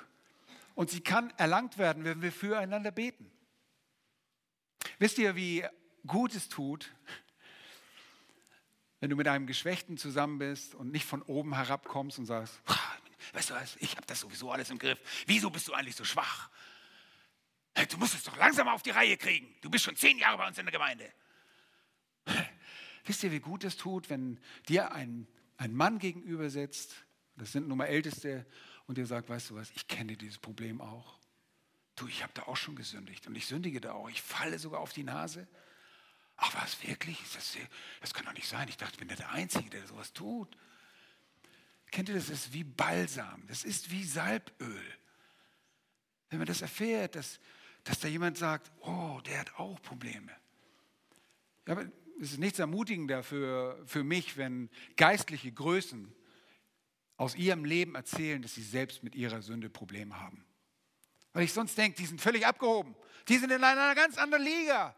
und sie kann erlangt werden, wenn wir füreinander beten. Wisst ihr, wie gut es tut, wenn du mit einem Geschwächten zusammen bist und nicht von oben herabkommst und sagst, weißt du was, ich habe das sowieso alles im Griff. Wieso bist du eigentlich so schwach? Du musst es doch langsam auf die Reihe kriegen. Du bist schon zehn Jahre bei uns in der Gemeinde. Wisst ihr, wie gut es tut, wenn dir ein, ein Mann gegenüber sitzt, das sind nun mal Älteste, und dir sagt, weißt du was, ich kenne dieses Problem auch. Du, ich habe da auch schon gesündigt und ich sündige da auch. Ich falle sogar auf die Nase. Ach was, wirklich? Das, das kann doch nicht sein. Ich dachte, ich bin der Einzige, der sowas tut. Kennt ihr das? Das ist wie Balsam. Das ist wie Salböl. Wenn man das erfährt, dass, dass da jemand sagt, oh, der hat auch Probleme. Ja, aber es ist nichts ermutigender für, für mich, wenn geistliche Größen aus ihrem Leben erzählen, dass sie selbst mit ihrer Sünde Probleme haben. Weil ich sonst denke, die sind völlig abgehoben. Die sind in einer ganz anderen Liga.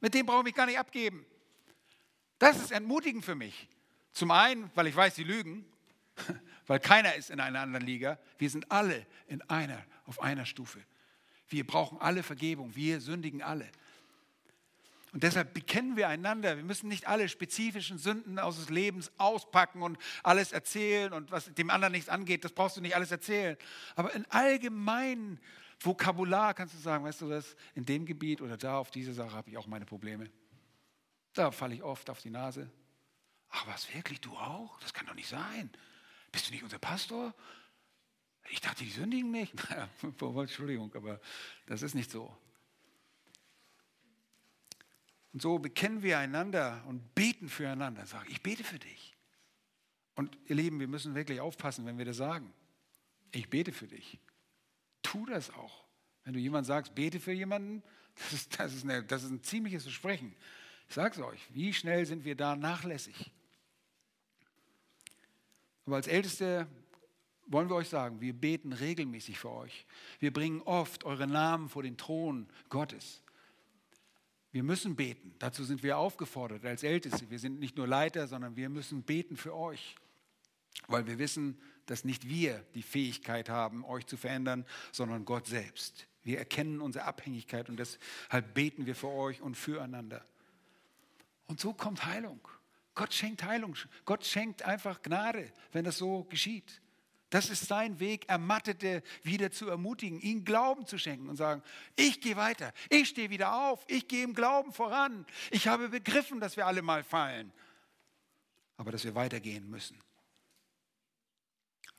Mit dem brauche ich mich gar nicht abgeben. Das ist entmutigend für mich. Zum einen, weil ich weiß, sie lügen, weil keiner ist in einer anderen Liga. Wir sind alle in einer, auf einer Stufe. Wir brauchen alle Vergebung. Wir sündigen alle. Und deshalb bekennen wir einander. Wir müssen nicht alle spezifischen Sünden aus des Lebens auspacken und alles erzählen und was dem anderen nichts angeht, das brauchst du nicht alles erzählen. Aber in allgemeinen Vokabular kannst du sagen, weißt du was, in dem Gebiet oder da auf diese Sache habe ich auch meine Probleme. Da falle ich oft auf die Nase. Ach was, wirklich, du auch? Das kann doch nicht sein. Bist du nicht unser Pastor? Ich dachte, die sündigen nicht. Entschuldigung, aber das ist nicht so. Und so bekennen wir einander und beten füreinander. Sag, ich bete für dich. Und ihr Lieben, wir müssen wirklich aufpassen, wenn wir das sagen. Ich bete für dich. Tu das auch. Wenn du jemand sagst, bete für jemanden, das ist, das ist, eine, das ist ein ziemliches Versprechen. Ich sage es euch, wie schnell sind wir da nachlässig? Aber als Älteste wollen wir euch sagen, wir beten regelmäßig für euch. Wir bringen oft eure Namen vor den Thron Gottes. Wir müssen beten. Dazu sind wir aufgefordert als Älteste. Wir sind nicht nur Leiter, sondern wir müssen beten für euch, weil wir wissen, dass nicht wir die Fähigkeit haben, euch zu verändern, sondern Gott selbst. Wir erkennen unsere Abhängigkeit und deshalb beten wir für euch und füreinander. Und so kommt Heilung. Gott schenkt Heilung. Gott schenkt einfach Gnade, wenn das so geschieht. Das ist sein Weg, Ermattete wieder zu ermutigen, ihnen Glauben zu schenken und sagen, ich gehe weiter, ich stehe wieder auf, ich gehe im Glauben voran. Ich habe begriffen, dass wir alle mal fallen, aber dass wir weitergehen müssen.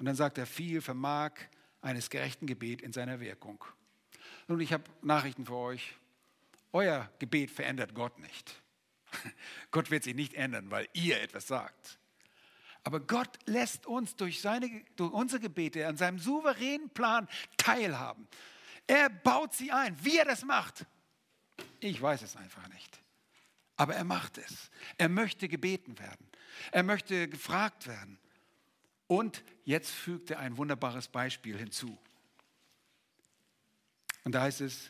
Und dann sagt er, viel vermag eines gerechten Gebet in seiner Wirkung. Nun, ich habe Nachrichten für euch. Euer Gebet verändert Gott nicht. Gott wird sich nicht ändern, weil ihr etwas sagt. Aber Gott lässt uns durch, seine, durch unsere Gebete an seinem souveränen Plan teilhaben. Er baut sie ein. Wie er das macht, ich weiß es einfach nicht. Aber er macht es. Er möchte gebeten werden. Er möchte gefragt werden. Und jetzt fügt er ein wunderbares Beispiel hinzu. Und da heißt es,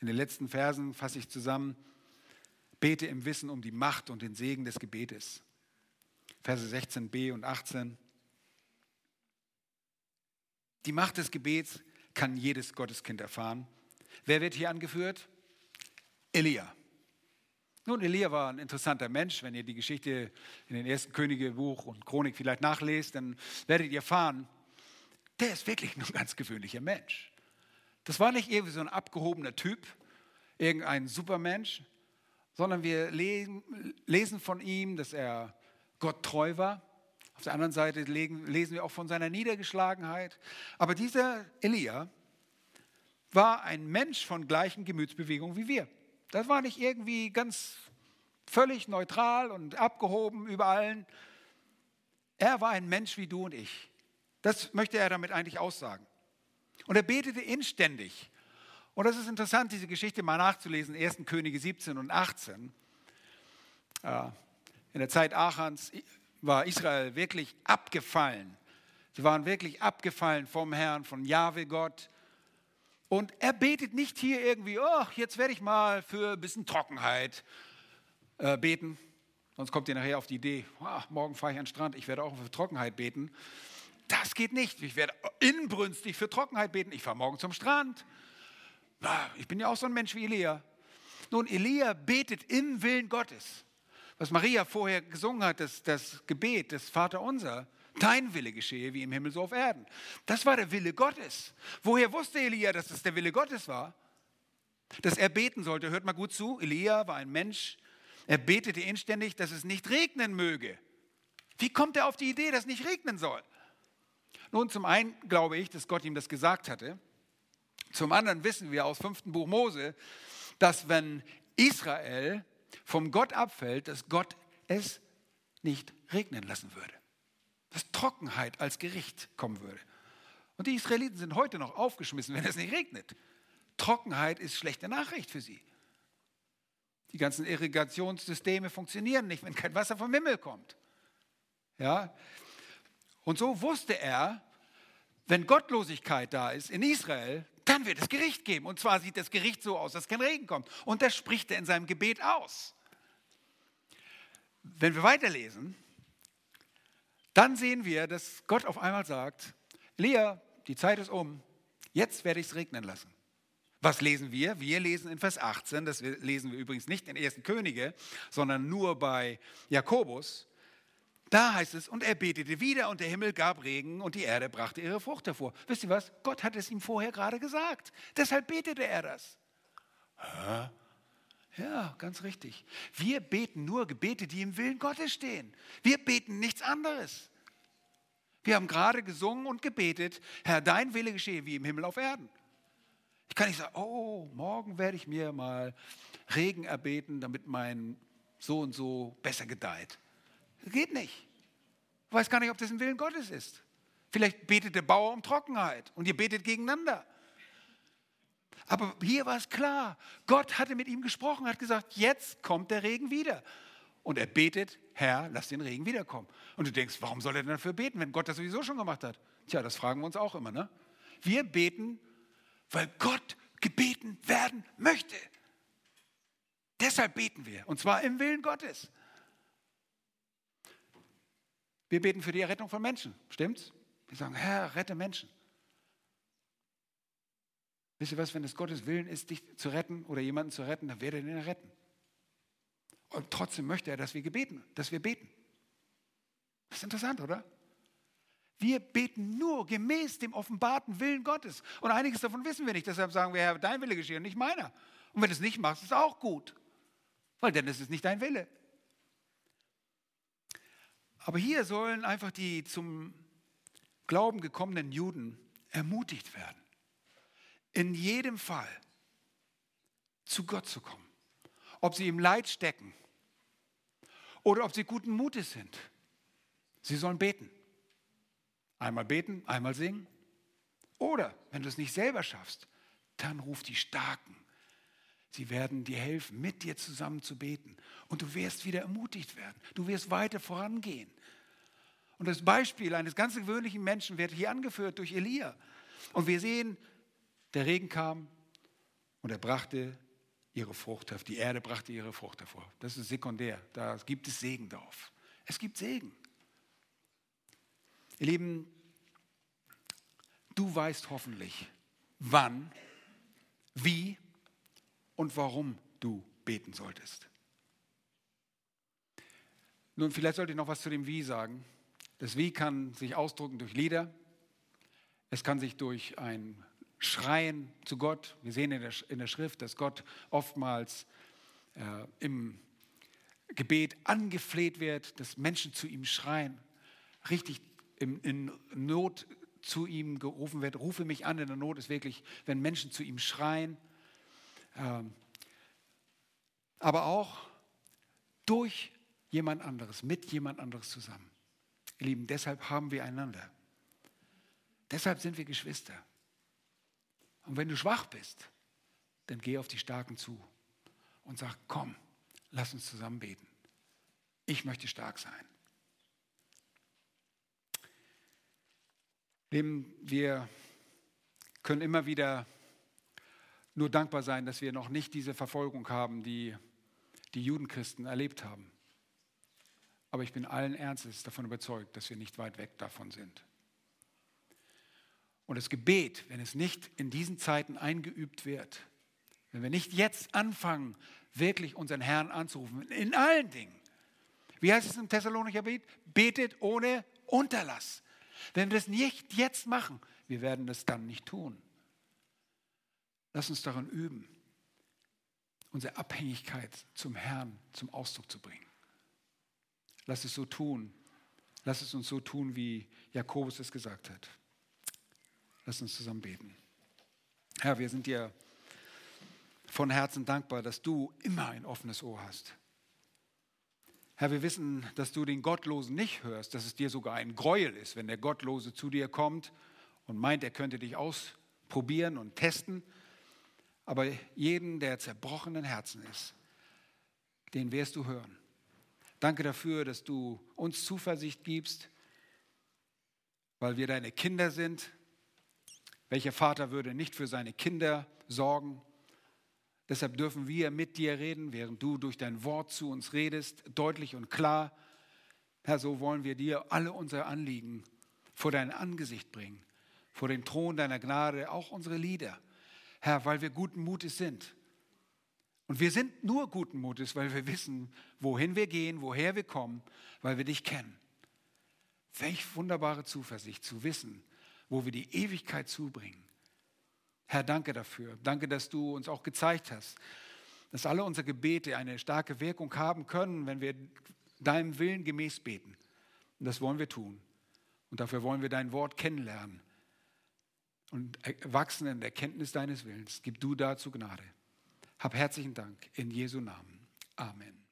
in den letzten Versen fasse ich zusammen, bete im Wissen um die Macht und den Segen des Gebetes. Verse 16b und 18. Die Macht des Gebets kann jedes Gotteskind erfahren. Wer wird hier angeführt? Elia. Nun, Elia war ein interessanter Mensch. Wenn ihr die Geschichte in den ersten Königebuch und Chronik vielleicht nachlest, dann werdet ihr erfahren, der ist wirklich nur ein ganz gewöhnlicher Mensch. Das war nicht irgendwie so ein abgehobener Typ, irgendein Supermensch, sondern wir lesen von ihm, dass er Gott treu war. Auf der anderen Seite lesen wir auch von seiner Niedergeschlagenheit. Aber dieser Elia war ein Mensch von gleichen Gemütsbewegungen wie wir. Das war nicht irgendwie ganz völlig neutral und abgehoben über allen. Er war ein Mensch wie du und ich. Das möchte er damit eigentlich aussagen. Und er betete inständig. Und das ist interessant, diese Geschichte mal nachzulesen, 1. Könige 17 und 18. In der Zeit Achans war Israel wirklich abgefallen. Sie waren wirklich abgefallen vom Herrn, von Jahwe Gott. Und er betet nicht hier irgendwie, oh, jetzt werde ich mal für ein bisschen Trockenheit äh, beten. Sonst kommt ihr nachher auf die Idee, oh, morgen fahre ich an den Strand, ich werde auch für Trockenheit beten. Das geht nicht. Ich werde inbrünstig für Trockenheit beten. Ich fahre morgen zum Strand. Ich bin ja auch so ein Mensch wie Elia. Nun, Elia betet im Willen Gottes was Maria vorher gesungen hat, das, das Gebet des Vaterunser, dein Wille geschehe wie im Himmel so auf Erden. Das war der Wille Gottes. Woher wusste Elia, dass es der Wille Gottes war? Dass er beten sollte. Hört mal gut zu, Elia war ein Mensch, er betete inständig, dass es nicht regnen möge. Wie kommt er auf die Idee, dass es nicht regnen soll? Nun, zum einen glaube ich, dass Gott ihm das gesagt hatte. Zum anderen wissen wir aus 5. Buch Mose, dass wenn Israel vom Gott abfällt, dass Gott es nicht regnen lassen würde. Dass Trockenheit als Gericht kommen würde. Und die Israeliten sind heute noch aufgeschmissen, wenn es nicht regnet. Trockenheit ist schlechte Nachricht für sie. Die ganzen Irrigationssysteme funktionieren nicht, wenn kein Wasser vom Himmel kommt. Ja? Und so wusste er, wenn Gottlosigkeit da ist in Israel, dann wird es Gericht geben. Und zwar sieht das Gericht so aus, dass kein Regen kommt. Und das spricht er in seinem Gebet aus. Wenn wir weiterlesen, dann sehen wir, dass Gott auf einmal sagt, Lea, die Zeit ist um, jetzt werde ich es regnen lassen. Was lesen wir? Wir lesen in Vers 18, das lesen wir übrigens nicht in 1. Könige, sondern nur bei Jakobus. Da heißt es, und er betete wieder und der Himmel gab Regen und die Erde brachte ihre Frucht hervor. Wisst ihr was? Gott hat es ihm vorher gerade gesagt. Deshalb betete er das. Hä? Ja, ganz richtig. Wir beten nur Gebete, die im Willen Gottes stehen. Wir beten nichts anderes. Wir haben gerade gesungen und gebetet, Herr, dein Wille geschehe wie im Himmel auf Erden. Ich kann nicht sagen, oh, morgen werde ich mir mal Regen erbeten, damit mein so und so besser gedeiht. Das geht nicht. Du weißt gar nicht, ob das ein Willen Gottes ist. Vielleicht betet der Bauer um Trockenheit und ihr betet gegeneinander. Aber hier war es klar. Gott hatte mit ihm gesprochen, hat gesagt, jetzt kommt der Regen wieder. Und er betet, Herr, lass den Regen wiederkommen. Und du denkst, warum soll er denn dafür beten, wenn Gott das sowieso schon gemacht hat? Tja, das fragen wir uns auch immer. Ne? Wir beten, weil Gott gebeten werden möchte. Deshalb beten wir, und zwar im Willen Gottes. Wir beten für die Errettung von Menschen, stimmt's? Wir sagen, Herr, rette Menschen. Wisst ihr was, wenn es Gottes Willen ist, dich zu retten oder jemanden zu retten, dann wird er den retten. Und trotzdem möchte er, dass wir gebeten, dass wir beten. Das ist interessant, oder? Wir beten nur gemäß dem offenbarten Willen Gottes. Und einiges davon wissen wir nicht. Deshalb sagen wir, Herr, dein Wille geschehe nicht meiner. Und wenn du es nicht machst, ist es auch gut. Weil ist es nicht dein Wille. Aber hier sollen einfach die zum Glauben gekommenen Juden ermutigt werden, in jedem Fall zu Gott zu kommen. Ob sie im Leid stecken oder ob sie guten Mutes sind. Sie sollen beten. Einmal beten, einmal singen. Oder, wenn du es nicht selber schaffst, dann ruf die Starken. Sie werden dir helfen, mit dir zusammen zu beten. Und du wirst wieder ermutigt werden. Du wirst weiter vorangehen. Und das Beispiel eines ganz gewöhnlichen Menschen wird hier angeführt durch Elia. Und wir sehen, der Regen kam und er brachte ihre Frucht hervor. Die Erde brachte ihre Frucht hervor. Das ist sekundär. Da gibt es Segen drauf. Es gibt Segen. Ihr Lieben, du weißt hoffentlich, wann, wie und warum du beten solltest. Nun, vielleicht sollte ich noch was zu dem Wie sagen. Das Wie kann sich ausdrücken durch Lieder. Es kann sich durch ein Schreien zu Gott. Wir sehen in der, in der Schrift, dass Gott oftmals äh, im Gebet angefleht wird, dass Menschen zu ihm schreien, richtig in, in Not zu ihm gerufen wird. Rufe mich an in der Not ist wirklich, wenn Menschen zu ihm schreien. Ähm, aber auch durch jemand anderes, mit jemand anderes zusammen. Ihr Lieben, deshalb haben wir einander. Deshalb sind wir Geschwister. Und wenn du schwach bist, dann geh auf die Starken zu und sag, komm, lass uns zusammen beten. Ich möchte stark sein. Wir können immer wieder nur dankbar sein, dass wir noch nicht diese Verfolgung haben, die die Judenchristen erlebt haben. Aber ich bin allen Ernstes davon überzeugt, dass wir nicht weit weg davon sind. Und das Gebet, wenn es nicht in diesen Zeiten eingeübt wird, wenn wir nicht jetzt anfangen, wirklich unseren Herrn anzurufen, in allen Dingen. Wie heißt es im Thessalonicher Gebet? Betet ohne Unterlass. Wenn wir das nicht jetzt machen, wir werden das dann nicht tun. Lass uns daran üben, unsere Abhängigkeit zum Herrn zum Ausdruck zu bringen. Lass es so tun. Lass es uns so tun, wie Jakobus es gesagt hat. Lass uns zusammen beten. Herr, wir sind dir von Herzen dankbar, dass du immer ein offenes Ohr hast. Herr, wir wissen, dass du den Gottlosen nicht hörst, dass es dir sogar ein Gräuel ist, wenn der Gottlose zu dir kommt und meint, er könnte dich ausprobieren und testen. Aber jeden, der zerbrochenen Herzen ist, den wirst du hören. Danke dafür, dass du uns Zuversicht gibst, weil wir deine Kinder sind. Welcher Vater würde nicht für seine Kinder sorgen? Deshalb dürfen wir mit dir reden, während du durch dein Wort zu uns redest, deutlich und klar. Herr, so wollen wir dir alle unsere Anliegen vor dein Angesicht bringen, vor den Thron deiner Gnade, auch unsere Lieder. Herr, weil wir guten Mutes sind. Und wir sind nur guten Mutes, weil wir wissen, wohin wir gehen, woher wir kommen, weil wir dich kennen. Welch wunderbare Zuversicht zu wissen, wo wir die Ewigkeit zubringen. Herr, danke dafür. Danke, dass du uns auch gezeigt hast, dass alle unsere Gebete eine starke Wirkung haben können, wenn wir deinem Willen gemäß beten. Und das wollen wir tun. Und dafür wollen wir dein Wort kennenlernen. und wachsen in der Erkenntnis deines Willens. Gib du dazu Gnade. Hab herzlichen Dank in Jesu Namen. Amen.